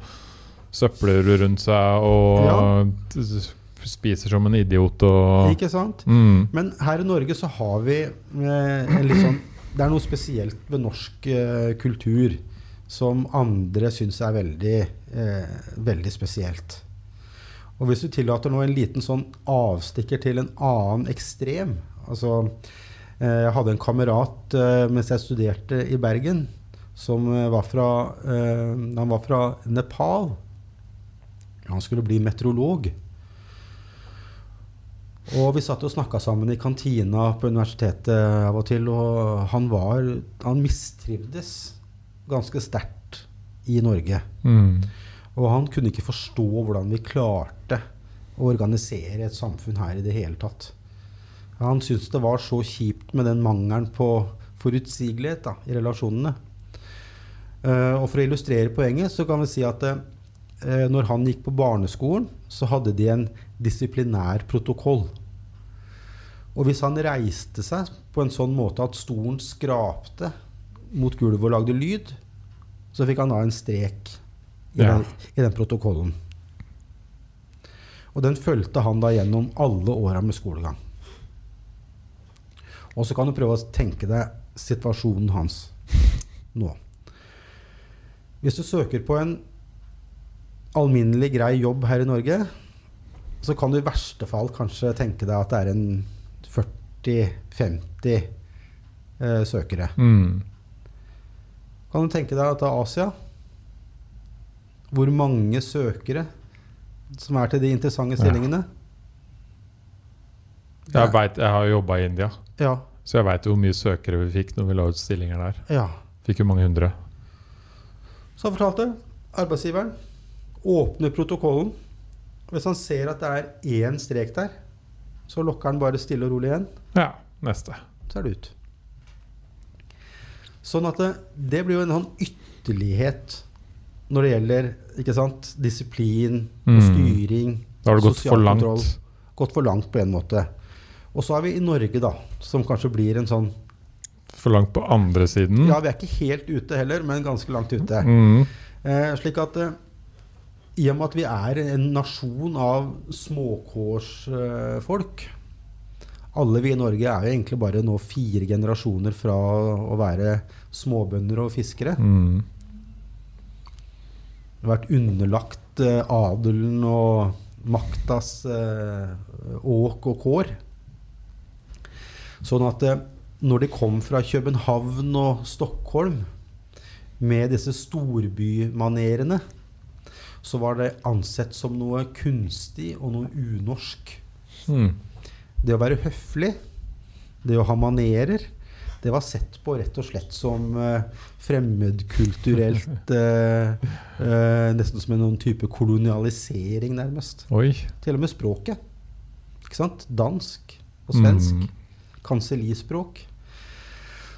søpler rundt seg og ja. spiser som en idiot og Ikke sant? mm. Men her i Norge så har vi eh, en litt sånn Det er noe spesielt ved norsk eh, kultur som andre syns er veldig, eh, veldig spesielt. Og hvis du tillater nå en liten sånn avstikker til en annen ekstrem altså, eh, Jeg hadde en kamerat eh, mens jeg studerte i Bergen, som eh, var fra, eh, han var fra Nepal. Han skulle bli meteorolog. Og vi satt og snakka sammen i kantina på universitetet av og til, og han var Han mistrivdes ganske sterkt i Norge. Mm. Og han kunne ikke forstå hvordan vi klarte å organisere et samfunn her i det hele tatt. Han syntes det var så kjipt med den mangelen på forutsigelighet da, i relasjonene. Uh, og for å illustrere poenget så kan vi si at uh, når han gikk på barneskolen, så hadde de en disiplinær protokoll. Og hvis han reiste seg på en sånn måte at stolen skrapte mot gulvet og lagde lyd, så fikk han da en strek i, Ja. den, i den protokollen. Og den fulgte han da gjennom alle åra med skolegang. Og så kan du prøve å tenke deg situasjonen hans nå. Hvis du søker på en alminnelig grei jobb her i Norge, så kan du i verste fall kanskje tenke deg at det er en 40-50 eh, søkere. Mm. Kan du tenke deg at det er Asia? Hvor mange søkere som er til de interessante Ja. stillingene? Jeg, vet, jeg har jobba i India, Ja. så jeg veit hvor mye søkere vi fikk når vi la ut stillinger der. ja. Fikk jo mange hundre. Så han fortalte arbeidsgiveren åpner protokollen. Hvis han ser at det er én strek der, så lokker han bare stille og rolig igjen. Ja, neste. Så er det ut. Sånn at det, det blir jo en sånn ytterlighet når det gjelder ikke sant, disiplin og Mm. styring. Da har det gått for langt. kontroll. Gått for langt på en måte. Og så er vi i Norge, da, som kanskje blir en sånn For langt på andre siden. Ja, vi er ikke helt ute heller, men ganske langt ute. Mm. Eh, slik at eh, i og med at vi er en nasjon av småkårsfolk Alle vi i Norge er jo egentlig bare nå fire generasjoner fra å være småbønder og fiskere. Mm. Vært underlagt eh, adelen og maktas eh, åk og kår. Sånn at eh, når de kom fra København og Stockholm med disse storbymanerene, så var det ansett som noe kunstig og noe unorsk. Mm. Det å være høflig, det å ha manerer, det var sett på rett og slett som eh, fremmedkulturelt eh, eh, Nesten som en noen type kolonialisering, nærmest. Oi. Til og med språket. Ikke sant? Dansk og svensk. Mm. Kansellispråk.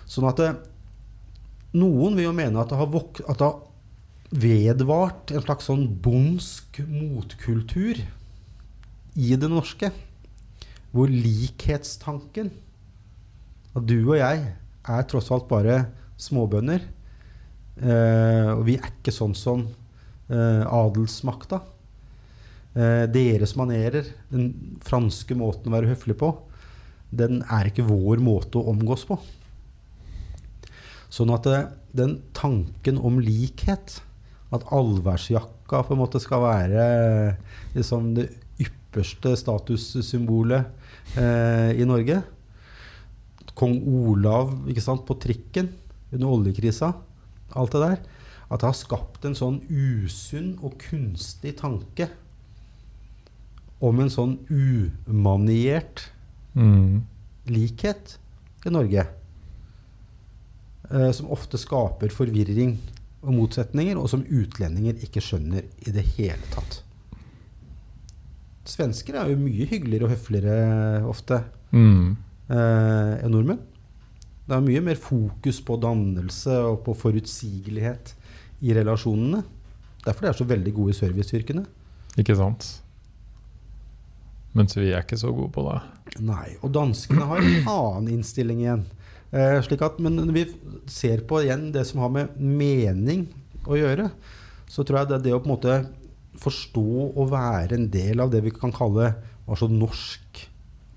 Sånn at det, noen vil jo mene at det har, vok at det har vedvart en slags sånn bondsk motkultur i det norske. Hvor likhetstanken At du og jeg er tross alt bare småbønder. Eh, og vi er ikke sånn som eh, adelsmakta. Eh, deres manerer, den franske måten å være høflig på, den er ikke vår måte å omgås på. Sånn at det, den tanken om likhet, at allværsjakka på en måte skal være liksom det ypperste statussymbolet eh, i Norge. Kong Olav ikke sant, på trikken under oljekrisa. Alt det der. At det har skapt en sånn usunn og kunstig tanke om en sånn umaniert Mm. likhet i Norge. Eh, som ofte skaper forvirring og motsetninger, og som utlendinger ikke skjønner i det hele tatt. Svensker er jo mye hyggeligere og høfligere ofte Mm. eh, enn nordmenn. Det er mye mer fokus på dannelse og på forutsigelighet i relasjonene. Derfor de er så veldig gode i serviceyrkene. Ikke sant? Mens vi er ikke så gode på det. Nei, og danskene har en annen innstilling igjen. Eh, slik at, men når vi ser på igjen det som har med mening å gjøre, så tror jeg det det å på en måte forstå og være en del av det vi kan kalle altså norsk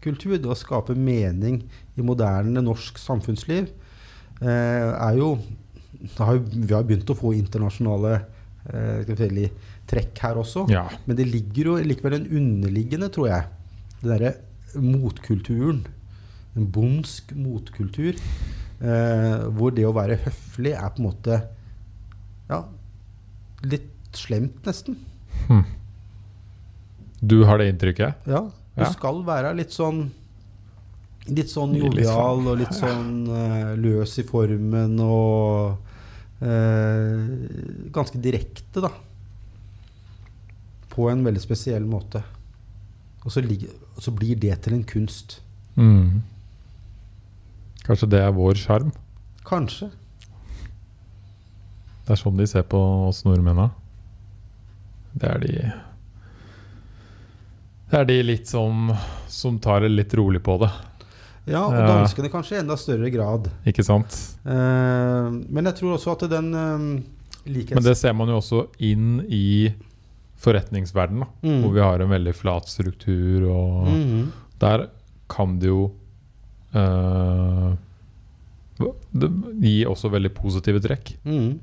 kultur, det å skape mening i moderne norsk samfunnsliv, eh, er jo har Vi har begynt å få internasjonale eh, si, trekk her også. Ja. Men det ligger jo likevel en underliggende, tror jeg. Den derre motkulturen. En bondsk motkultur. Eh, hvor det å være høflig er på en måte ja, litt slemt, nesten. Hm. Du har det inntrykket? Ja, du Ja. skal være litt sånn Litt sånn jovial sånn, og litt sånn uh, løs i formen og uh, ganske direkte, da. På en veldig spesiell måte. Og så, ligger, og så blir det til en kunst. Mm. Kanskje det er vår sjarm? Kanskje. Det er sånn de ser på oss nordmennene. Det er de Det er de litt som, som tar det litt rolig på det, Ja, og Ja. danskene kanskje i enda større grad. ikke sant? Eh, men jeg tror også at den eh, likhets... Men det ser man jo også inn i forretningsverdenen, Mm. hvor vi har en veldig flat struktur. og Mhm. Der kan det jo eh, det gi også veldig positive trekk. Mhm.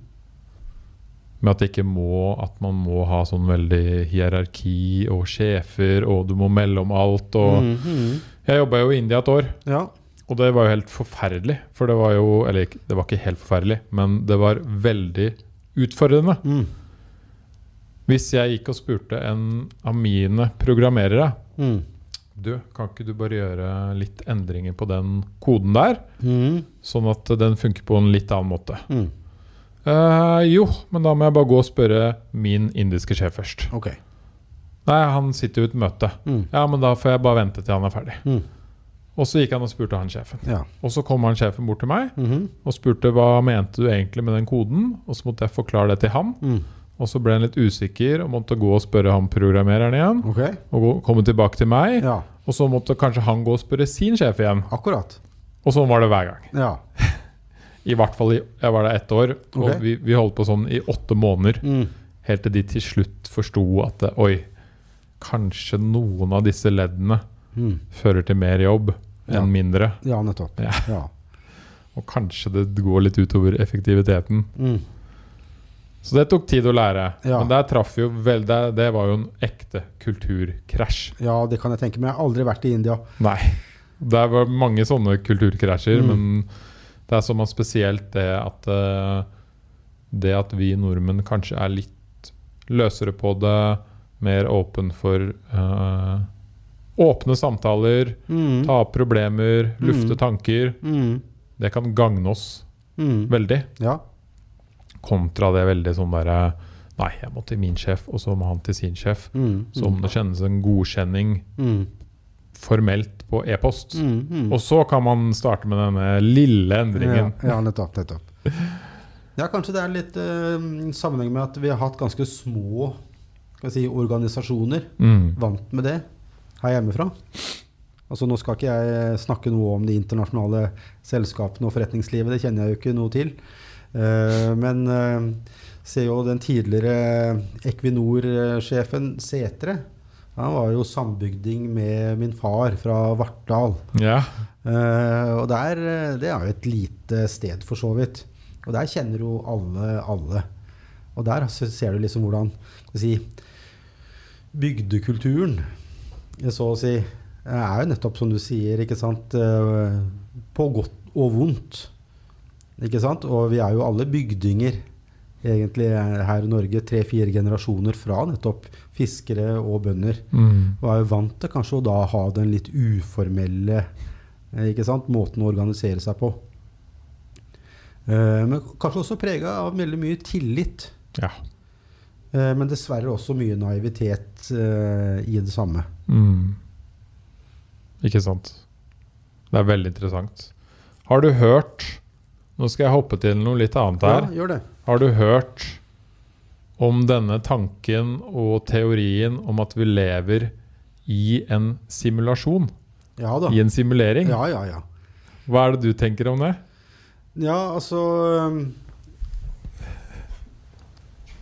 Med at, det ikke må, at man må ha sånn veldig hierarki og sjefer, og du må melde om alt. Og Mhm. Jeg jobba jo i India et år, Ja. og det var jo helt forferdelig. For det var jo Eller det var ikke helt forferdelig, men det var veldig utfordrende. Mm. Hvis jeg gikk og spurte en av mine programmerere Mm. Du, kan ikke du bare gjøre litt endringer på den koden der, Mhm. sånn at den funker på en litt annen måte? Mm. Eh, jo, men da må jeg bare gå og spørre min indiske sjef først. Ok. Nei, han sitter jo i et møte. Mm. Ja, men da får jeg bare vente til han er ferdig. Mm. Og så gikk han og spurte han sjefen. Ja. Og så kom han sjefen bort til meg Mhm. og spurte hva mente du egentlig med den koden. Og så måtte jeg forklare det til han. Mm. Og så ble han litt usikker og måtte gå og spørre han programmereren igjen. Okay. Og gå, komme tilbake til meg. Ja, Og så måtte kanskje han gå og spørre sin sjef igjen. akkurat. Og sånn var det hver gang. Ja. I hvert fall i, Jeg var der ett år, og vi, vi holdt på sånn i åtte måneder. Mm. Helt til de til slutt forsto at oi, kanskje noen av disse leddene Mm. fører til mer jobb Ja. enn mindre. Ja, nettopp. Ja. Ja. Og kanskje det går litt utover effektiviteten. Mm. Så det tok tid å lære. Ja. Men der traff jo vel, det, det var jo en ekte kulturkrasj. ja, det kan jeg tenke meg. Jeg har aldri vært i India. Nei. Det var mange sånne kulturkrasjer, Mm. men det er sånn spesielt det at eh, Det at vi nordmenn kanskje er litt løsere på det, mer åpen for uh, åpne samtaler, Mm. ta opp problemer, lufte Mm. tanker, Mm. det kan gagne oss Mm. veldig. Ja. Kontra det veldig sånn derre Nei, jeg må til min sjef, og så må han til sin sjef. Mm. Så om det kjennes en godkjenning Mm. Formelt på e-post. Mm. Mm. Og så kan man starte med denne lille endringen. Ja, ja, nettopp. nettopp. Ja, kanskje det er litt uh, sammenheng med at vi har hatt ganske små si, organisasjoner. Mm. Vant med det her hjemmefra. Altså Nå skal ikke jeg snakke noe om de internasjonale selskapene og forretningslivet, det kjenner jeg jo ikke noe til. Uh, men uh, ser jo den tidligere Equinor-sjefen Setre. Han var jo sambygding med min far fra Vartdal. Ja. Uh, og der, eh, det er jo et lite sted, for så vidt. Og der kjenner jo alle alle. Og der så ser du liksom hvordan si, bygdekulturen så å si er jo nettopp som du sier, ikke sant, eh, på godt og vondt. Ikke sant? Og vi er jo alle bygdinger egentlig her i Norge, tre-fire generasjoner fra nettopp fiskere og bønder. Mm. Og er jo vant til kanskje å da ha den litt uformelle eh, måten å organisere seg på. Eh, men kanskje også prega av veldig mye tillit. Ja. Eh, men dessverre også mye naivitet i det samme. Mm. Ikke sant. Det er veldig interessant. Har du hørt Nå skal jeg hoppe til noe litt annet her. Ja, gjør det. Har du hørt om denne tanken og teorien om at vi lever i en simulasjon? Ja da. I en simulering? Ja, ja, ja. Hva er det du tenker om det? Ja, altså um,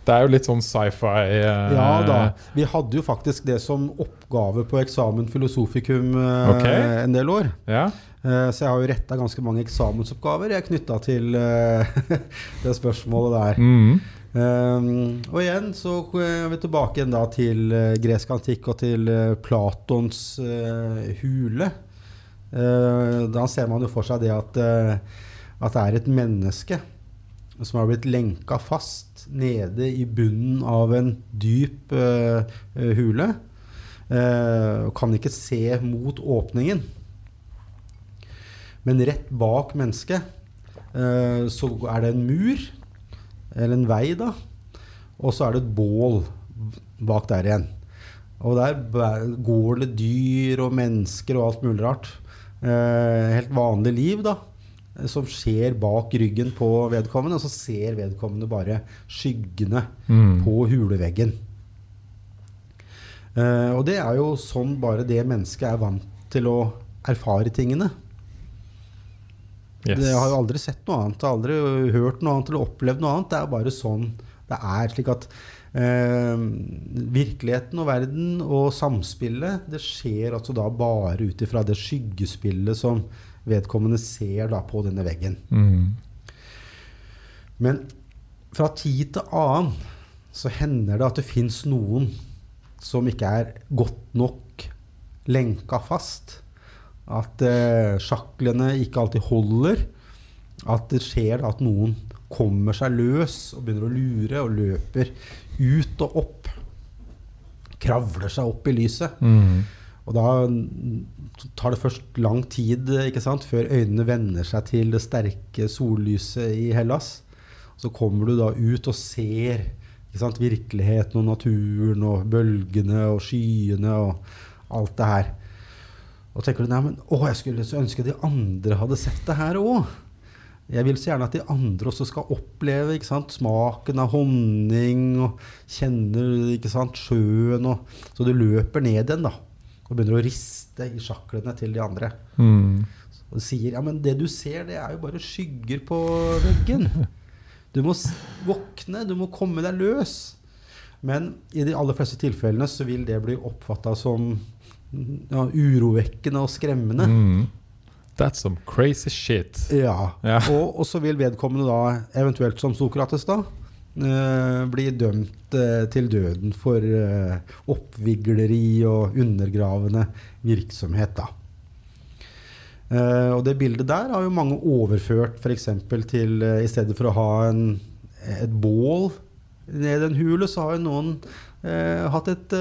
Det er jo litt sånn sci-fi uh... Ja da. Vi hadde jo faktisk det som oppgave på eksamen filosofikum uh, okay. en del år. Ja? Eh, så jeg har jo retta ganske mange eksamensoppgaver jeg knytta til det spørsmålet der. Mm. Um, og igjen så er vi tilbake igjen da til eh, gresk antikk og til eh, Platons uh, hule. Uh, da ser man jo for seg det at, uh, at det er et menneske som har blitt lenka fast nede i bunnen av en dyp hule. og kan ikke se mot åpningen. Men rett bak mennesket så er det en mur, eller en vei, da. Og så er det et bål bak der igjen. Og der går det dyr og mennesker og alt mulig rart. Eh, helt vanlig liv, da. Som skjer bak ryggen på vedkommende, og så ser vedkommende bare skyggene Mm. på huleveggen. Eh, og det er jo sånn bare det mennesket er vant til å erfare tingene. Yes. Jeg har jo aldri sett noe annet, aldri hørt noe annet eller opplevd noe annet. Det er bare sånn det er. slik at eh, virkeligheten og verden og samspillet det skjer altså da bare ut ifra det skyggespillet som vedkommende ser da på denne veggen. Mm. Men fra tid til annen så hender det at det fins noen som ikke er godt nok lenka fast. At eh, sjaklene ikke alltid holder. At det skjer at noen kommer seg løs og begynner å lure og løper ut og opp. Kravler seg opp i lyset. Mm. Og da tar det først lang tid ikke sant, før øynene venner seg til det sterke sollyset i Hellas. Så kommer du da ut og ser ikke sant, virkeligheten og naturen og bølgene og skyene og alt det her. Og tenker du nei, men å, jeg skulle så ønske de andre hadde sett det her òg. Jeg vil så gjerne at de andre også skal oppleve ikke sant, smaken av honning og kjenne ikke sant, sjøen. Og, så du løper ned igjen da, og begynner å riste i sjaklene til de andre. Mm. Og sier ja, men det du ser, det er jo bare skygger på veggen. Du må våkne, du må komme deg løs. Men i de aller fleste tilfellene så vil det bli oppfatta som ja, urovekkende og skremmende. Mm. That's some crazy shit. Ja. Ja. Og, og så vil vedkommende da, eventuelt som Sokrates, da, eh, bli dømt eh, til døden for eh, oppvigleri og undergravende virksomhet. da. Eh, og det bildet der har jo mange overført f.eks. til eh, I stedet for å ha en, et bål ned i en hule, så har jo noen eh, hatt et,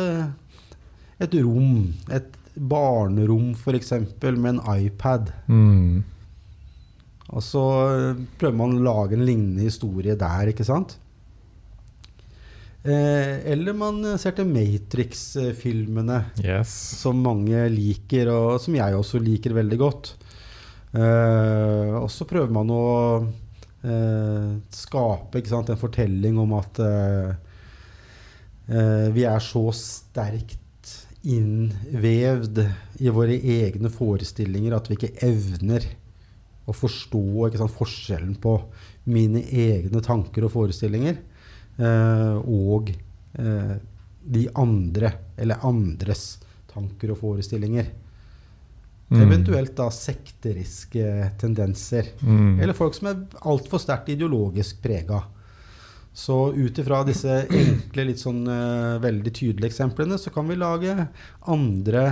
et rom. Et barnerom f.eks. med en iPad. Mm. Og så eh, prøver man å lage en lignende historie der, ikke sant? Eh, eller man ser til Matrix-filmene, Yes. som mange liker, og som jeg også liker veldig godt. Eh, og så prøver man å eh, skape sant, en fortelling om at eh, eh, vi er så sterkt innvevd i våre egne forestillinger at vi ikke evner å forstå sant, forskjellen på mine egne tanker og forestillinger eh, og eh, de andre, eller andres tanker og forestillinger. Mm. Eventuelt da sekteriske tendenser. Mm. Eller folk som er altfor sterkt ideologisk prega. Så ut ifra disse enkle, litt sånn uh, veldig tydelige eksemplene, så kan vi lage andre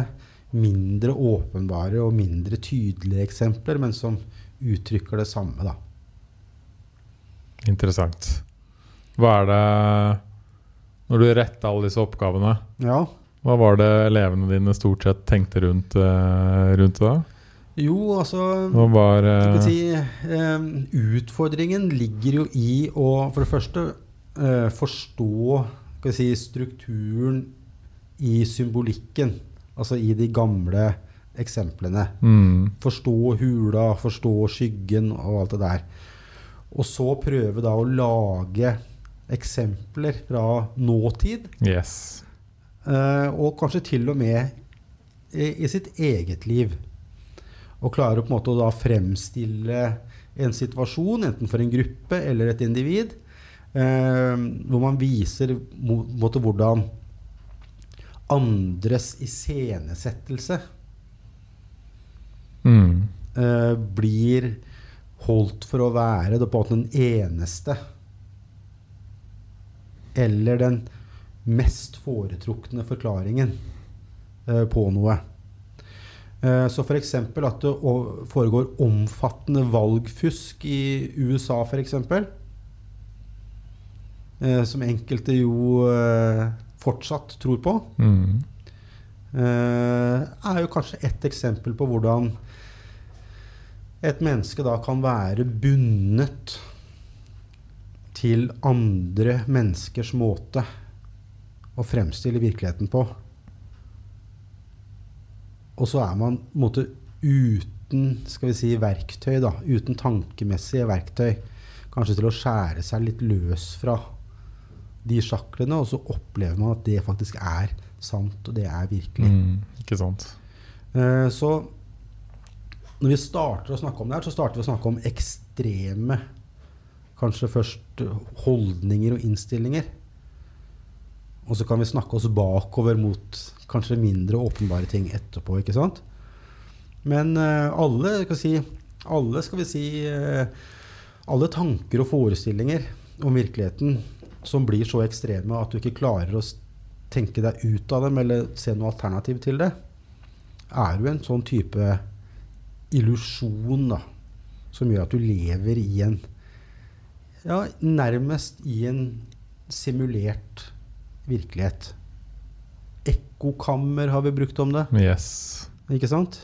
mindre åpenbare og mindre tydelige eksempler, men som uttrykker det samme, da. Interessant. Hva er det Når du retta alle disse oppgavene, Ja. hva var det elevene dine stort sett tenkte rundt, eh, rundt da? Jo, altså var eh, si, eh, utfordringen ligger jo i å for det første uh, forstå si, strukturen i symbolikken. Altså i de gamle eksemplene. mm, Forstå hula, forstå skyggen og alt det der. Og så prøve da å lage eksempler fra nåtid. Yes. Uh, og kanskje til og med i, i sitt eget liv. Og klarer på en måte å da fremstille en situasjon, enten for en gruppe eller et individ, eh, hvor man viser måte, hvordan andres iscenesettelse Mm. eh, blir holdt for å være det på en måte den eneste eller den mest foretrukne forklaringen eh, på noe. Eh, så f.eks. at det foregår omfattende valgfusk i USA, f.eks. Eh, som enkelte jo eh, fortsatt tror på. Mm. Er jo kanskje ett eksempel på hvordan et menneske da kan være bundet til andre menneskers måte å fremstille virkeligheten på. Og så er man på en måte uten skal vi si, verktøy, da, uten tankemessige verktøy, kanskje til å skjære seg litt løs fra de sjaklene, og så opplever man at det faktisk er sant, og det er virkelig. Mm. Ikke sant. Eh, så når vi starter å snakke om det her, så starter vi å snakke om ekstreme Kanskje først holdninger og innstillinger. Og så kan vi snakke oss bakover mot kanskje mindre åpenbare ting etterpå. ikke sant? Men eh, alle skal si, alle skal vi si eh, alle tanker og forestillinger om virkeligheten som blir så ekstreme at du ikke klarer å tenke deg ut av dem eller se noe alternativ til det, er jo en sånn type illusjon da, som gjør at du lever i en ja, nærmest i en simulert virkelighet. Ekkokammer har vi brukt om det. Yes. Ikke sant?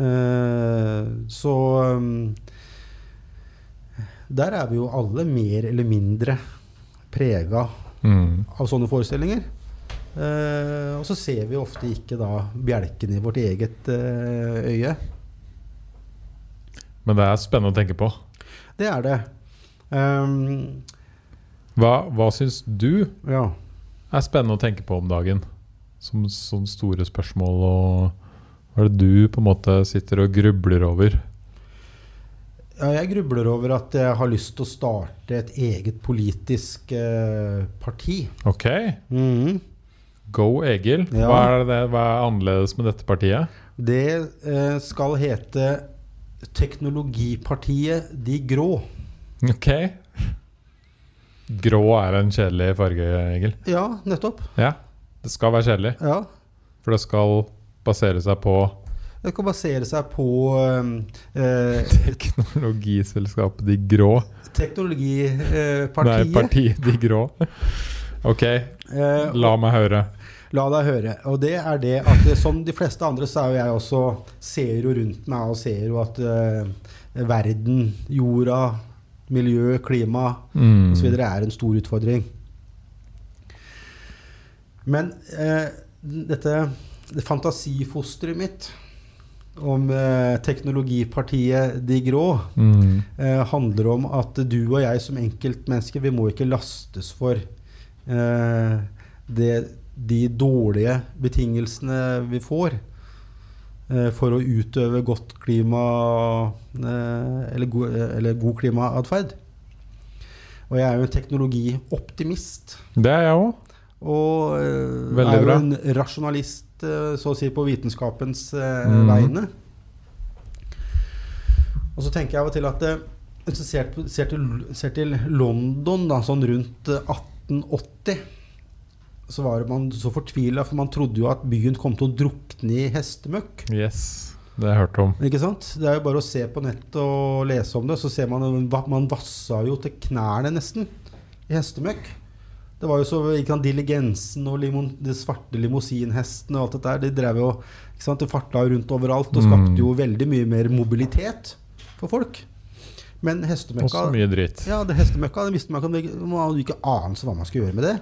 Eh, så um, Der er vi jo alle mer eller mindre prega Mm. av sånne forestillinger. Uh, og så ser vi ofte ikke da bjelken i vårt eget uh, øye. Men det er spennende å tenke på. Det er det. Um, Hva, hva syns du ja. Er spennende å tenke på om dagen? Som sånne store spørsmål, og hva er det du på en måte sitter og grubler over? ja, jeg grubler over at jeg har lyst til å starte et eget politisk eh, parti. Ok, Mm. go Egil. Ja. Hva, er det, hva er annerledes med dette partiet? Det eh, skal hete Teknologipartiet De Grå. Ok. Grå er en kjedelig farge, Egil. Ja, nettopp. Ja, det skal være kjedelig. Ja. For det skal basere seg på Det skal basere seg på eh, teknologiselskapet De Grå. Teknologipartiet. Nei, partiet De Grå. Ok, Eh, la meg høre. La deg høre. Og det er det at eh, som de fleste andre, så er jo jeg også Ser jo rundt meg og ser jo at eh, verden, jorda, miljø, klima Mm. osv. er en stor utfordring. Men eh, dette det fantasifosteret mitt om eh, teknologipartiet De Grå Mm. eh, handler om at du og jeg som enkeltmennesker, vi må ikke lastes for eh, det, de dårlige betingelsene vi får for å utøve godt klima eh, eller, go, eller god klimaatferd. Og jeg er jo en teknologioptimist. Det er jeg òg. Og eh, Veldig er jo bra. en rasjonalist, eh, så å si, på vitenskapens eh, Mhm. vegne. Og så tenker jeg av og til at eh, hvis du ser, ser, til, London da, sånn rundt eh, 1880, så var man så fortvila, for man trodde jo at byen kom til å drukne i hestemøkk. Yes, det har jeg hørt om. Ikke sant? Det er jo bare å se på nettet og lese om det, så ser man at man vassa jo til knærne nesten i hestemøkk. Det var jo så ikke sant, Diligensen og limon, de svarte limousinhestene og alt dette der, de drev jo ikke sant, De farta rundt overalt og skapte Mm. jo veldig mye mer mobilitet for folk. Men hestemøkka så mye dritt. ja, det hestemøkka, det visste man. Man hadde ikke anelse hva man skulle gjøre med det.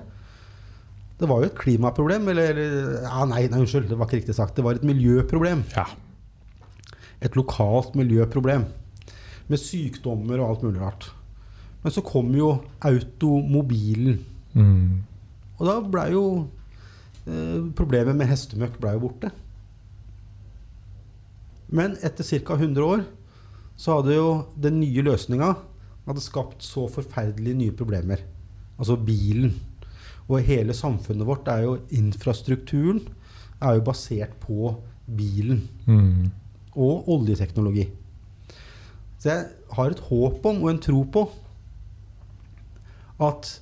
Det var jo et klimaproblem, eller, ja, nei, nei, unnskyld, det var ikke riktig sagt. Det var et miljøproblem. Ja. Et lokalt miljøproblem. Med sykdommer og alt mulig rart. Men så kom jo automobilen. Mm. Og da blei jo eh, Problemet med hestemøkk blei jo borte. Men etter ca. 100 år så hadde jo den nye løsninga skapt så forferdelige nye problemer. Altså bilen. Og hele samfunnet vårt er jo Infrastrukturen er jo basert på bilen Mm. og oljeteknologi. Så jeg har et håp om og en tro på at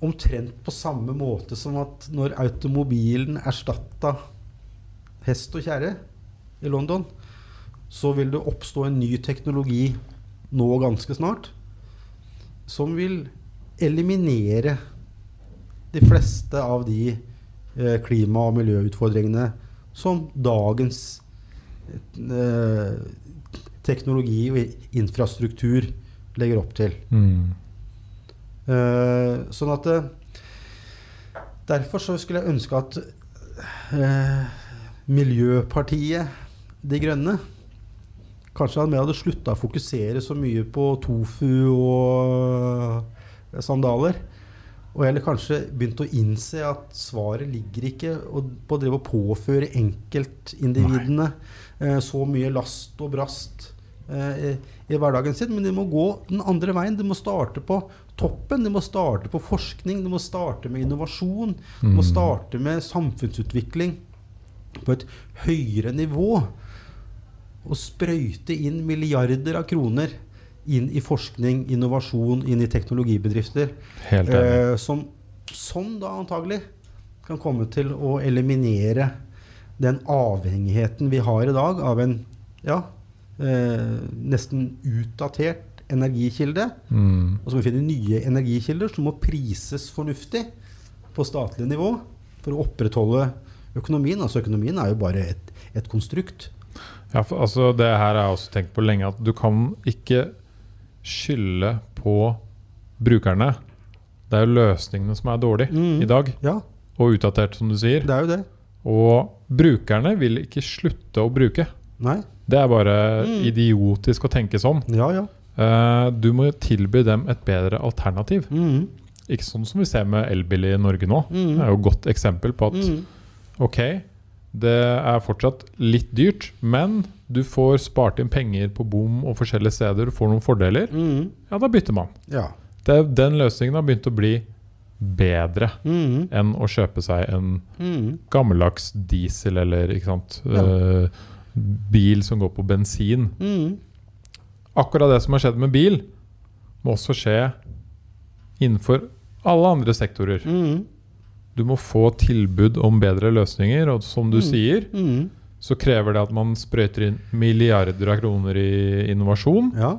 omtrent på samme måte som at når automobilen erstatta hest og kjerre i London, så vil det oppstå en ny teknologi nå ganske snart som vil eliminere de fleste av de eh, klima- og miljøutfordringene som dagens eh, teknologi og infrastruktur legger opp til. Mm. Eh, sånn at eh, Derfor så skulle jeg ønske at eh, Miljøpartiet De Grønne kanskje mer hadde slutta å fokusere så mye på tofu og eh, sandaler. Og heller kanskje begynt å innse at svaret ligger ikke på å drive og påføre enkeltindividene eh, så mye last og brast eh, i, hverdagen sin, men de må gå den andre veien. De må starte på toppen. De må starte på forskning, de må starte med innovasjon. De må Mm. starte med samfunnsutvikling på et høyere nivå. Og sprøyte inn milliarder av kroner inn i forskning, innovasjon, inn i teknologibedrifter. Eh, som, som da antagelig kan komme til å eliminere den avhengigheten vi har i dag av en ja, eh, nesten utdatert energikilde. Mm. Og så må vi finne nye energikilder som må prises fornuftig på statlig nivå for å opprettholde økonomien. Altså Økonomien er jo bare et, et konstrukt. Ja, for, altså, det her har jeg også tenkt på lenge, at du kan ikke skylde på brukerne. Det er jo løsningene som er dårlige Mm. i dag, Ja, og utdatert, som du sier. det er jo det. Og brukerne vil ikke slutte å bruke. Nei. Det er bare Mm. idiotisk å tenke sånn. Ja, ja. Uh, du må jo tilby dem et bedre alternativ. Mm. Ikke sånn som vi ser med elbil i Norge nå. Mm. Det er jo et godt eksempel på at Mm. ok, det er fortsatt litt dyrt, men du får spart inn penger på bom og forskjellige steder, du får noen fordeler. Mm. Ja, da bytter man. Ja. Det, den løsningen har begynt å bli bedre Mm. enn å kjøpe seg en Mm. gammeldags diesel eller sant, Ja. uh, bil som går på bensin. Mm. Akkurat det som har skjedd med bil, må også skje innenfor alle andre sektorer. Mm. Du må få tilbud om bedre løsninger, og som du Mm. sier, Mm. så krever det at man sprøyter inn milliarder av kroner i innovasjon, Ja.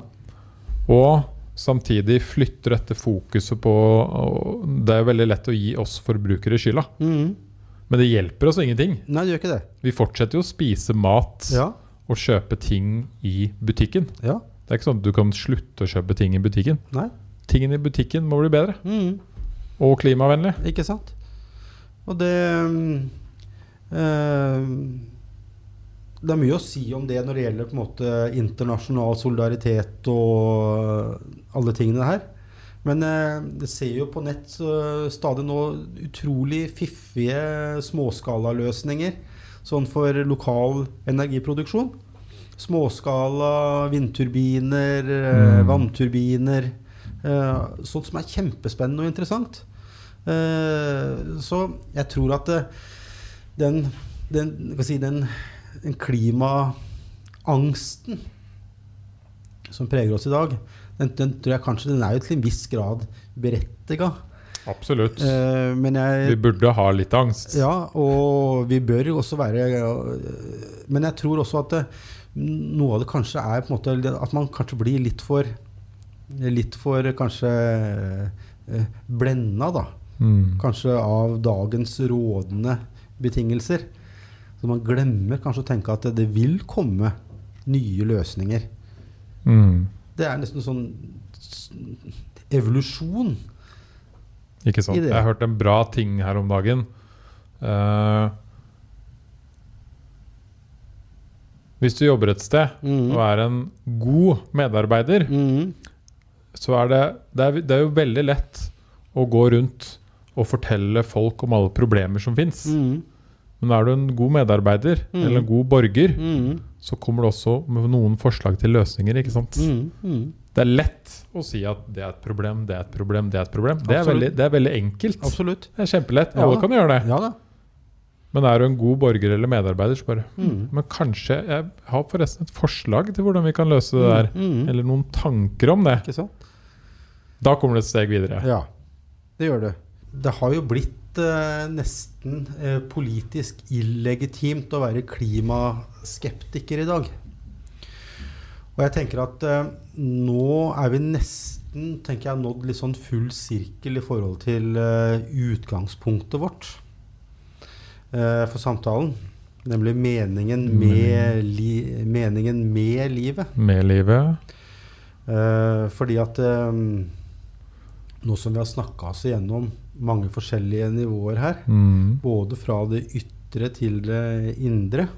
og samtidig flytter dette fokuset på Det er veldig lett å gi oss forbrukere skylda, Mm. men det hjelper oss ingenting. Nei, det gjør ikke det. Vi fortsetter jo å spise mat Ja. og kjøpe ting i butikken. Ja. Det er ikke sånn at du kan slutte å kjøpe ting i butikken. Nei. Tingene i butikken må bli bedre, Mm. og klimavennlig. Ikke sant? Og det eh, Det er mye å si om det når det gjelder på en måte internasjonal solidaritet og alle tingene her. Men eh, det ser jo på nett stadig nå utrolig fiffige småskalaløsninger sånn for lokal energiproduksjon. Småskala vindturbiner, eh, Mm. vannturbiner. eh, sånt som er kjempespennende og interessant. Eh, så jeg tror at den, den, jeg si, den, den klimaangsten som preger oss i dag, den, den tror jeg kanskje den er jo til en viss grad berettiga. Absolutt. Eh, men jeg Vi burde ha litt angst. Ja, og vi bør jo også være Men jeg tror også at det, noe av det kanskje er på en måte at man kanskje blir litt for Litt for kanskje eh, blenda, da. Mm. Kanskje av dagens rådende betingelser. Så man glemmer kanskje å tenke at det vil komme nye løsninger. Mm. Det er nesten sånn evolusjon. Ikke sant. Jeg hørte en bra ting her om dagen. Uh, hvis du jobber et sted Mm. og er en god medarbeider, Mm. så er det, det, er, det er jo veldig lett å gå rundt og fortelle folk om alle problemer som fins. Mm. Men er du en god medarbeider Mm. eller en god borger, Mm. så kommer du også med noen forslag til løsninger. ikke sant? Mm. Mm. Det er lett å si at det er et problem, det er et problem, det er et problem. Det er veldig, det er veldig enkelt. Absolutt. Det er kjempelett. Ja. Alle kan gjøre det. Ja da. Men er du en god borger eller medarbeider, så bare Mm. Men kanskje Jeg har forresten et forslag til hvordan vi kan løse det der. Eller noen tanker om det. Da kommer det et steg videre. Ja, det gjør det. Det har jo blitt eh, nesten eh, politisk illegitimt å være klimaskeptiker i dag. Og jeg tenker at eh, nå er vi nesten tenker jeg, nådd litt sånn full sirkel i forhold til eh, utgangspunktet vårt eh, for samtalen. Nemlig meningen med, li meningen med livet. Med livet. Eh, fordi at eh, nå som vi har snakka oss igjennom mange forskjellige nivåer her, Mm. både fra det ytre til det indre,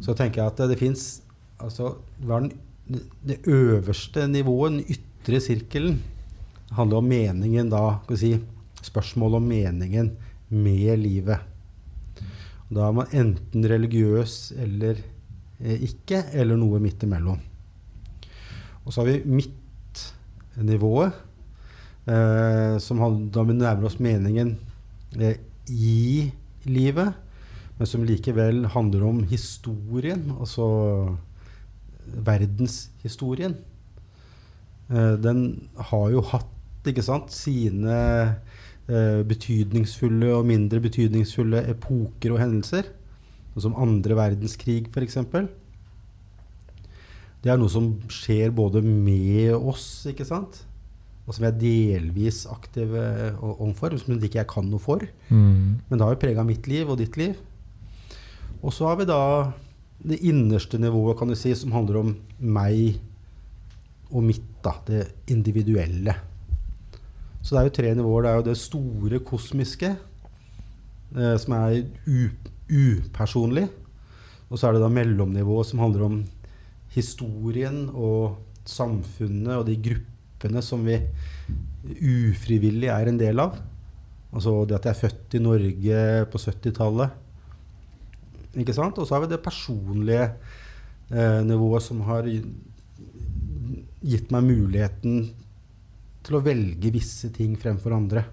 så tenker jeg at det fins altså, Det øverste nivået, den ytre sirkelen, handler om meningen da si, Spørsmålet om meningen med livet. Da er man enten religiøs eller eh, ikke, eller noe midt imellom. Og så har vi midtnivået, eh, som handler, da vi nærmer oss meningen eh, i livet, men som likevel handler om historien, altså verdenshistorien. Eh, den har jo hatt ikke sant, sine eh, betydningsfulle og mindre betydningsfulle epoker og hendelser, sånn som andre verdenskrig f.eks. Det er noe som skjer både med oss, ikke sant? Og som jeg er delvis aktiv o- overfor, som ikke jeg kan noe for. Mm. Men det har jo prega mitt liv og ditt liv. Og så har vi da det innerste nivået, kan du si, som handler om meg og mitt, da. Det individuelle. Så det er jo tre nivåer. Det er jo det store kosmiske, eh, som er upersonlig. Og så er det da mellomnivået, som handler om historien og samfunnet og de gruppene som vi ufrivillig er en del av. Altså det at jeg er født i Norge på 70-tallet. Ikke sant? Og så har vi det personlige eh, nivået som har gitt meg muligheten til å velge visse ting fremfor andre.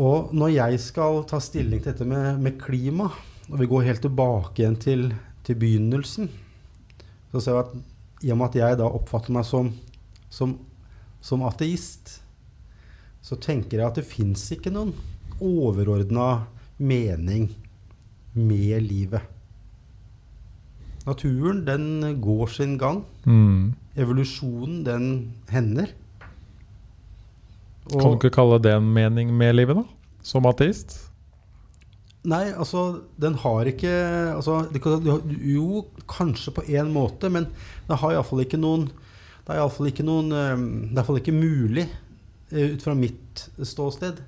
Og når jeg skal ta stilling til dette med, med klima, og vi går helt tilbake igjen til, til begynnelsen, så ser vi at i og med at jeg da oppfatter meg som, som, som ateist, så tenker jeg at det fins ikke noen overordna mening med livet. Naturen, den går sin gang. Mm. Evolusjonen, den hender. Kan du ikke kalle det en mening med livet, da? Som ateist? Nei, altså, den har ikke altså, Jo, kanskje på én måte, men den har iallfall ikke noen Det er iallfall ikke noen eh, Det er iallfall ikke mulig, eh, ut fra mitt ståsted,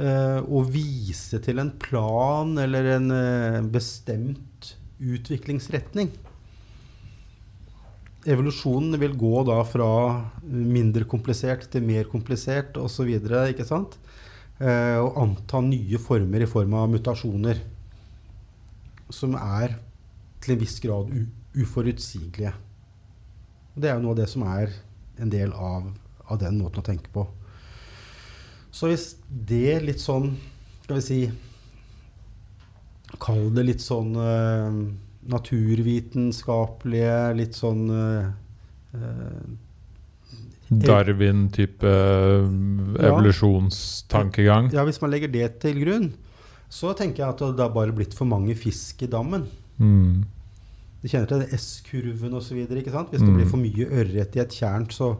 eh, å vise til en plan eller en eh, bestemt utviklingsretning. Evolusjonen vil gå da fra mindre komplisert til mer komplisert osv. Ikke sant? Eh, og anta nye former i form av mutasjoner. Som er til en viss grad uforutsigelige. Det er jo noe av det som er en del av, av den måten å tenke på. Så hvis det litt sånn Skal vi si Kall det litt sånn eh, naturvitenskapelige, litt sånn eh, Darwin-type eh, evolusjonstankegang. Ja, hvis man legger det til grunn, så tenker jeg at det har bare blitt for mange fisk i dammen. Mm. Du kjenner til S-kurven osv. Hvis Mm. det blir for mye ørret i et tjern, så,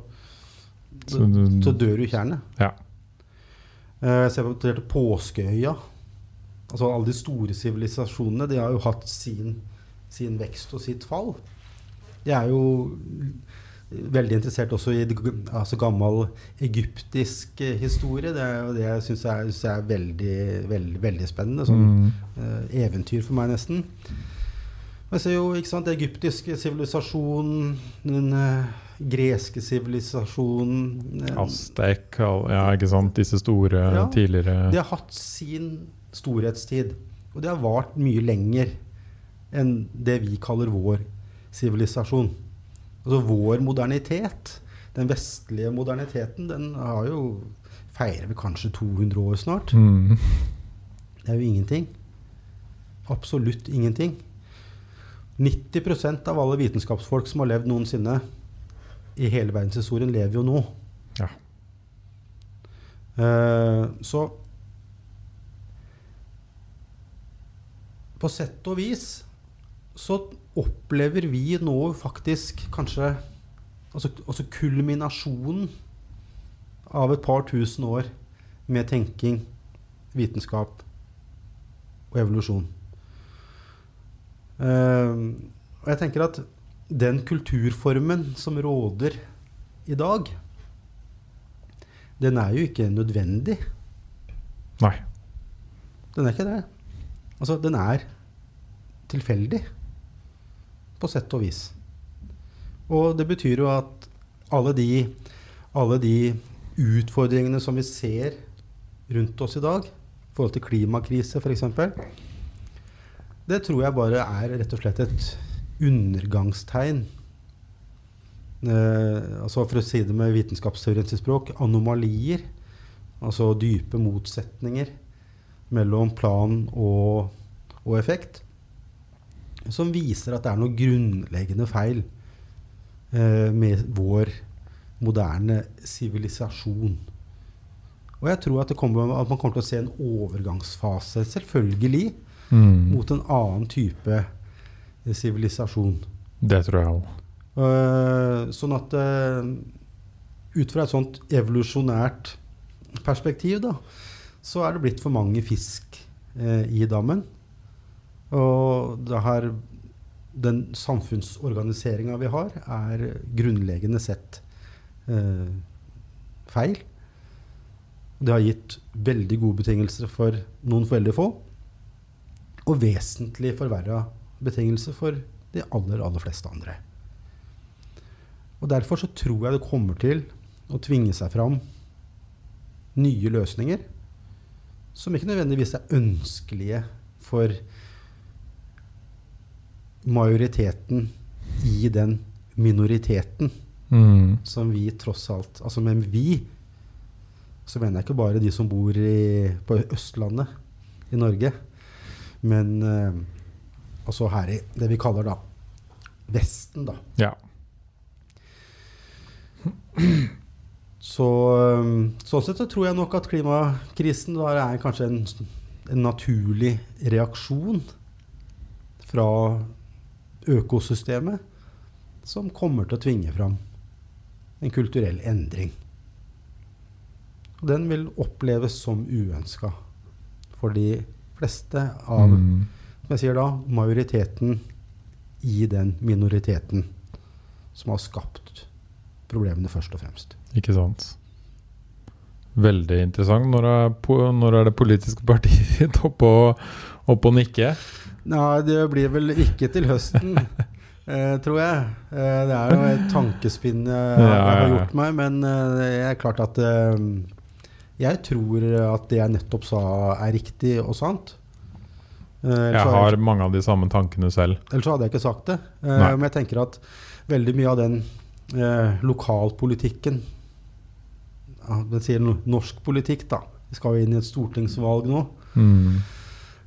så, Så dør jo tjernet. Ja. Uh, Se på det Påskeøya. Altså Alle de store sivilisasjonene de har jo hatt sin, sin vekst og sitt fall. De er jo veldig interessert også i altså gammel egyptisk eh, historie. Det er jo det jeg syns er, er veldig, veldig, veldig spennende. Sånn Mm. eh, eventyr for meg, nesten. Jeg ser jo ikke sant, egyptisk egyptiske sivilisasjonen, den eh, greske sivilisasjonen eh, Aztek, ja, ikke sant. Disse store Ja. tidligere De har hatt sin storhetstid. Og det har vart mye lenger enn det vi kaller vår sivilisasjon. Altså vår modernitet, den vestlige moderniteten, den har jo feirer vi kanskje 200 år snart. mm. Det er jo ingenting. Absolutt ingenting. 90% av alle vitenskapsfolk som har levd noensinne i hele verdenshistorien, lever jo nå. Ja. Uh, så På sett og vis så opplever vi nå faktisk kanskje altså, altså kulminasjonen av et par tusen år med tenking, vitenskap og evolusjon. Uh, og jeg tenker at den kulturformen som råder i dag, den er jo ikke nødvendig. Nei. Den er ikke det. Altså, den er tilfeldig, på sett og vis. Og det betyr jo at alle de, alle de utfordringene som vi ser rundt oss i dag, i forhold til klimakrise f.eks., det tror jeg bare er rett og slett et undergangstegn. Eh, altså For å si det med vitenskapsteoretiske språk anomalier. Altså dype motsetninger mellom plan og, og effekt. Som viser at det er noe grunnleggende feil eh, med vår moderne sivilisasjon. Og jeg tror at, det kommer, at man kommer til å se en overgangsfase, selvfølgelig, Mm. mot en annen type eh, sivilisasjon. Det tror jeg òg. Uh, sånn at uh, ut fra et sånt evolusjonært perspektiv, da, så er det blitt for mange fisk uh, i dammen. Og det her, den samfunnsorganiseringa vi har, er grunnleggende sett eh, feil. Det har gitt veldig gode betingelser for noen veldig få, og vesentlig forverra betingelser for de aller, aller fleste andre. Og Derfor så tror jeg det kommer til å tvinge seg fram nye løsninger som ikke nødvendigvis er ønskelige for majoriteten i den minoriteten Mm. som vi tross alt Altså med vi så mener jeg ikke bare de som bor i, på Østlandet i Norge, men eh, altså her i det vi kaller da Vesten, da. Ja. Så sånn sett så tror jeg nok at klimakrisen da er kanskje en, en naturlig reaksjon fra økosystemet som kommer til å tvinge fram en kulturell endring. Og den vil oppleves som uønska for de fleste av Mm. som jeg sier da, majoriteten i den minoriteten som har skapt problemene først og fremst. Ikke sant. Veldig interessant. Når er, når er det politiske partiet ditt oppe og, opp og nikke? Nei, det blir vel ikke til høsten, eh, tror jeg. Eh, det er jo et tankespinn jeg, Ja, jeg har ja, gjort meg, men eh, det er klart at eh, jeg tror at det jeg nettopp sa, er riktig og sant. Eh, Jeg har mange av de samme tankene selv. Ellers hadde jeg ikke sagt det. Eh, men jeg tenker at veldig mye av den eh, lokalpolitikken ja, Den sier norsk politikk, da. Vi skal jo inn i et stortingsvalg nå. Mm.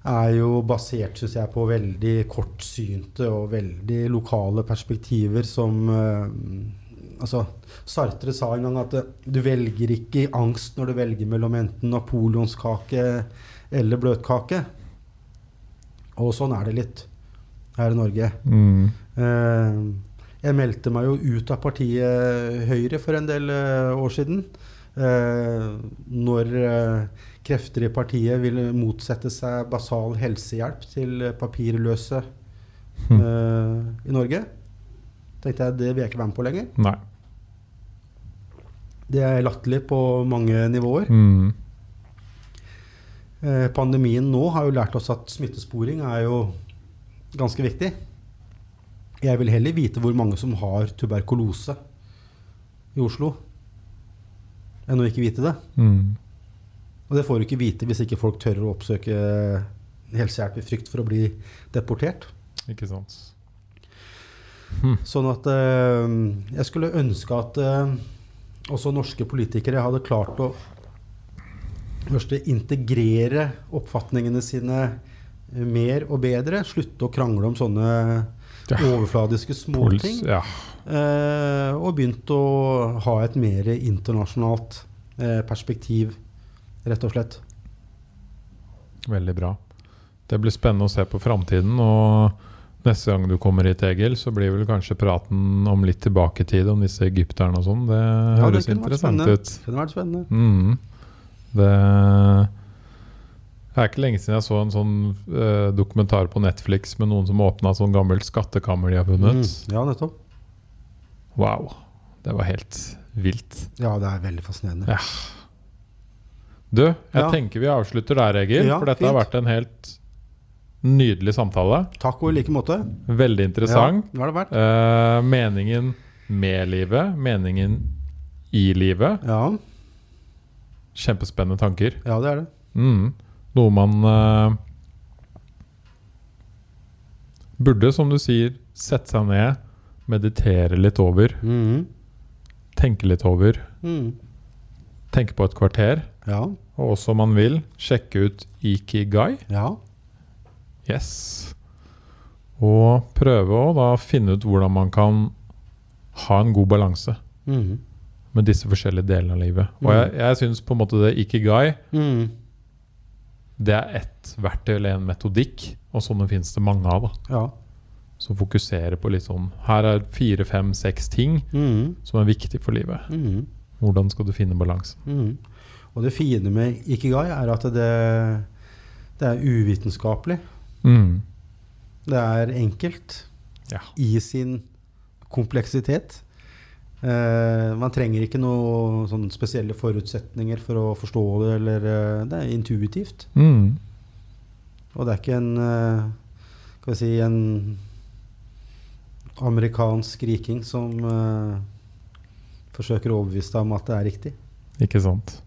Er jo basert, syns jeg, på veldig kortsynte og veldig lokale perspektiver som eh, Altså, Sartre sa en gang at eh, du velger ikke i angst når du velger mellom enten napoleonskake eller bløtkake. Og sånn er det litt her i Norge. Mm. Eh, jeg meldte meg jo ut av partiet Høyre for en del eh, år siden. Eh, når krefter i partiet vil motsette seg basal helsehjelp til papirløse Hm. uh, i Norge. tenkte jeg det vil jeg ikke være med på lenger. Nei. Det er latterlig på mange nivåer. Mm. Eh, pandemien nå har jo lært oss at smittesporing er jo ganske viktig. Jeg vil heller vite hvor mange som har tuberkulose i Oslo, enn å ikke vite det. Mm. Og det får du ikke vite hvis ikke folk tør å oppsøke helsehjelp i frykt for å bli deportert. Ikke sant. Sånn at eh, jeg skulle ønske at eh, også norske politikere hadde klart å først integrere oppfatningene sine eh, mer og bedre. Slutte å krangle om sånne Ja. overfladiske småting. ja. Eh, og begynt å ha et mer internasjonalt eh, perspektiv, rett og slett. Veldig bra. Det blir spennende å se på framtiden. Og neste gang du kommer hit, Egil, så blir vel kanskje praten om litt tilbake i tid, om disse egypterne og sånn. Det det høres vært interessant ut. Det kunne vært spennende. Mm. Det det er ikke lenge siden jeg så en sånn eh, dokumentar på Netflix med noen som åpna sånn gammelt skattekammer de har funnet. Mm, ja, nettopp. Wow. Det var helt vilt. Ja, det er veldig fascinerende. Ja. Du, jeg Ja. tenker vi avslutter der, Egil. Ja, for dette har vært en helt nydelig samtale. Takk og i like måte. Veldig interessant. Ja, det det. Eh, meningen med livet, meningen i livet. Ja, Kjempespennende tanker. ja, det er det. Mm. Noe man eh, burde, som du sier, sette seg ned, meditere litt over, Mm. tenke litt over. Mm. Tenke på et kvarter. Ja, Og også, om man vil, sjekke ut Ikigai. ja. Yes. Og prøve å da finne ut hvordan man kan ha en god balanse mm. med disse forskjellige delene av livet. Og Mm. jeg, jeg syns på en måte det Ikigai mm. det er ett verktøy eller en metodikk, og sånne finnes det mange av. da Ja. Som fokuserer på litt sånn Her er fire, fem, seks ting mm. som er viktig for livet. Mm. Hvordan skal du finne balansen? Mhm. Og det fine med ikigai er at det, det er uvitenskapelig. Mm. Det er enkelt Ja. i sin kompleksitet. Uh, man trenger ikke noen spesielle forutsetninger for å forstå det, eller uh, Det er intuitivt. Mm. Og det er ikke en uh, Skal vi si en amerikansk riking som forsøker å overbevise deg om at det er riktig. Ikke sant.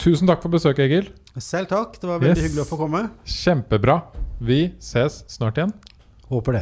Tusen takk for besøket, Egil. Selv takk. Det var veldig Yes. hyggelig å få komme. Kjempebra. Vi ses snart igjen. Håper det.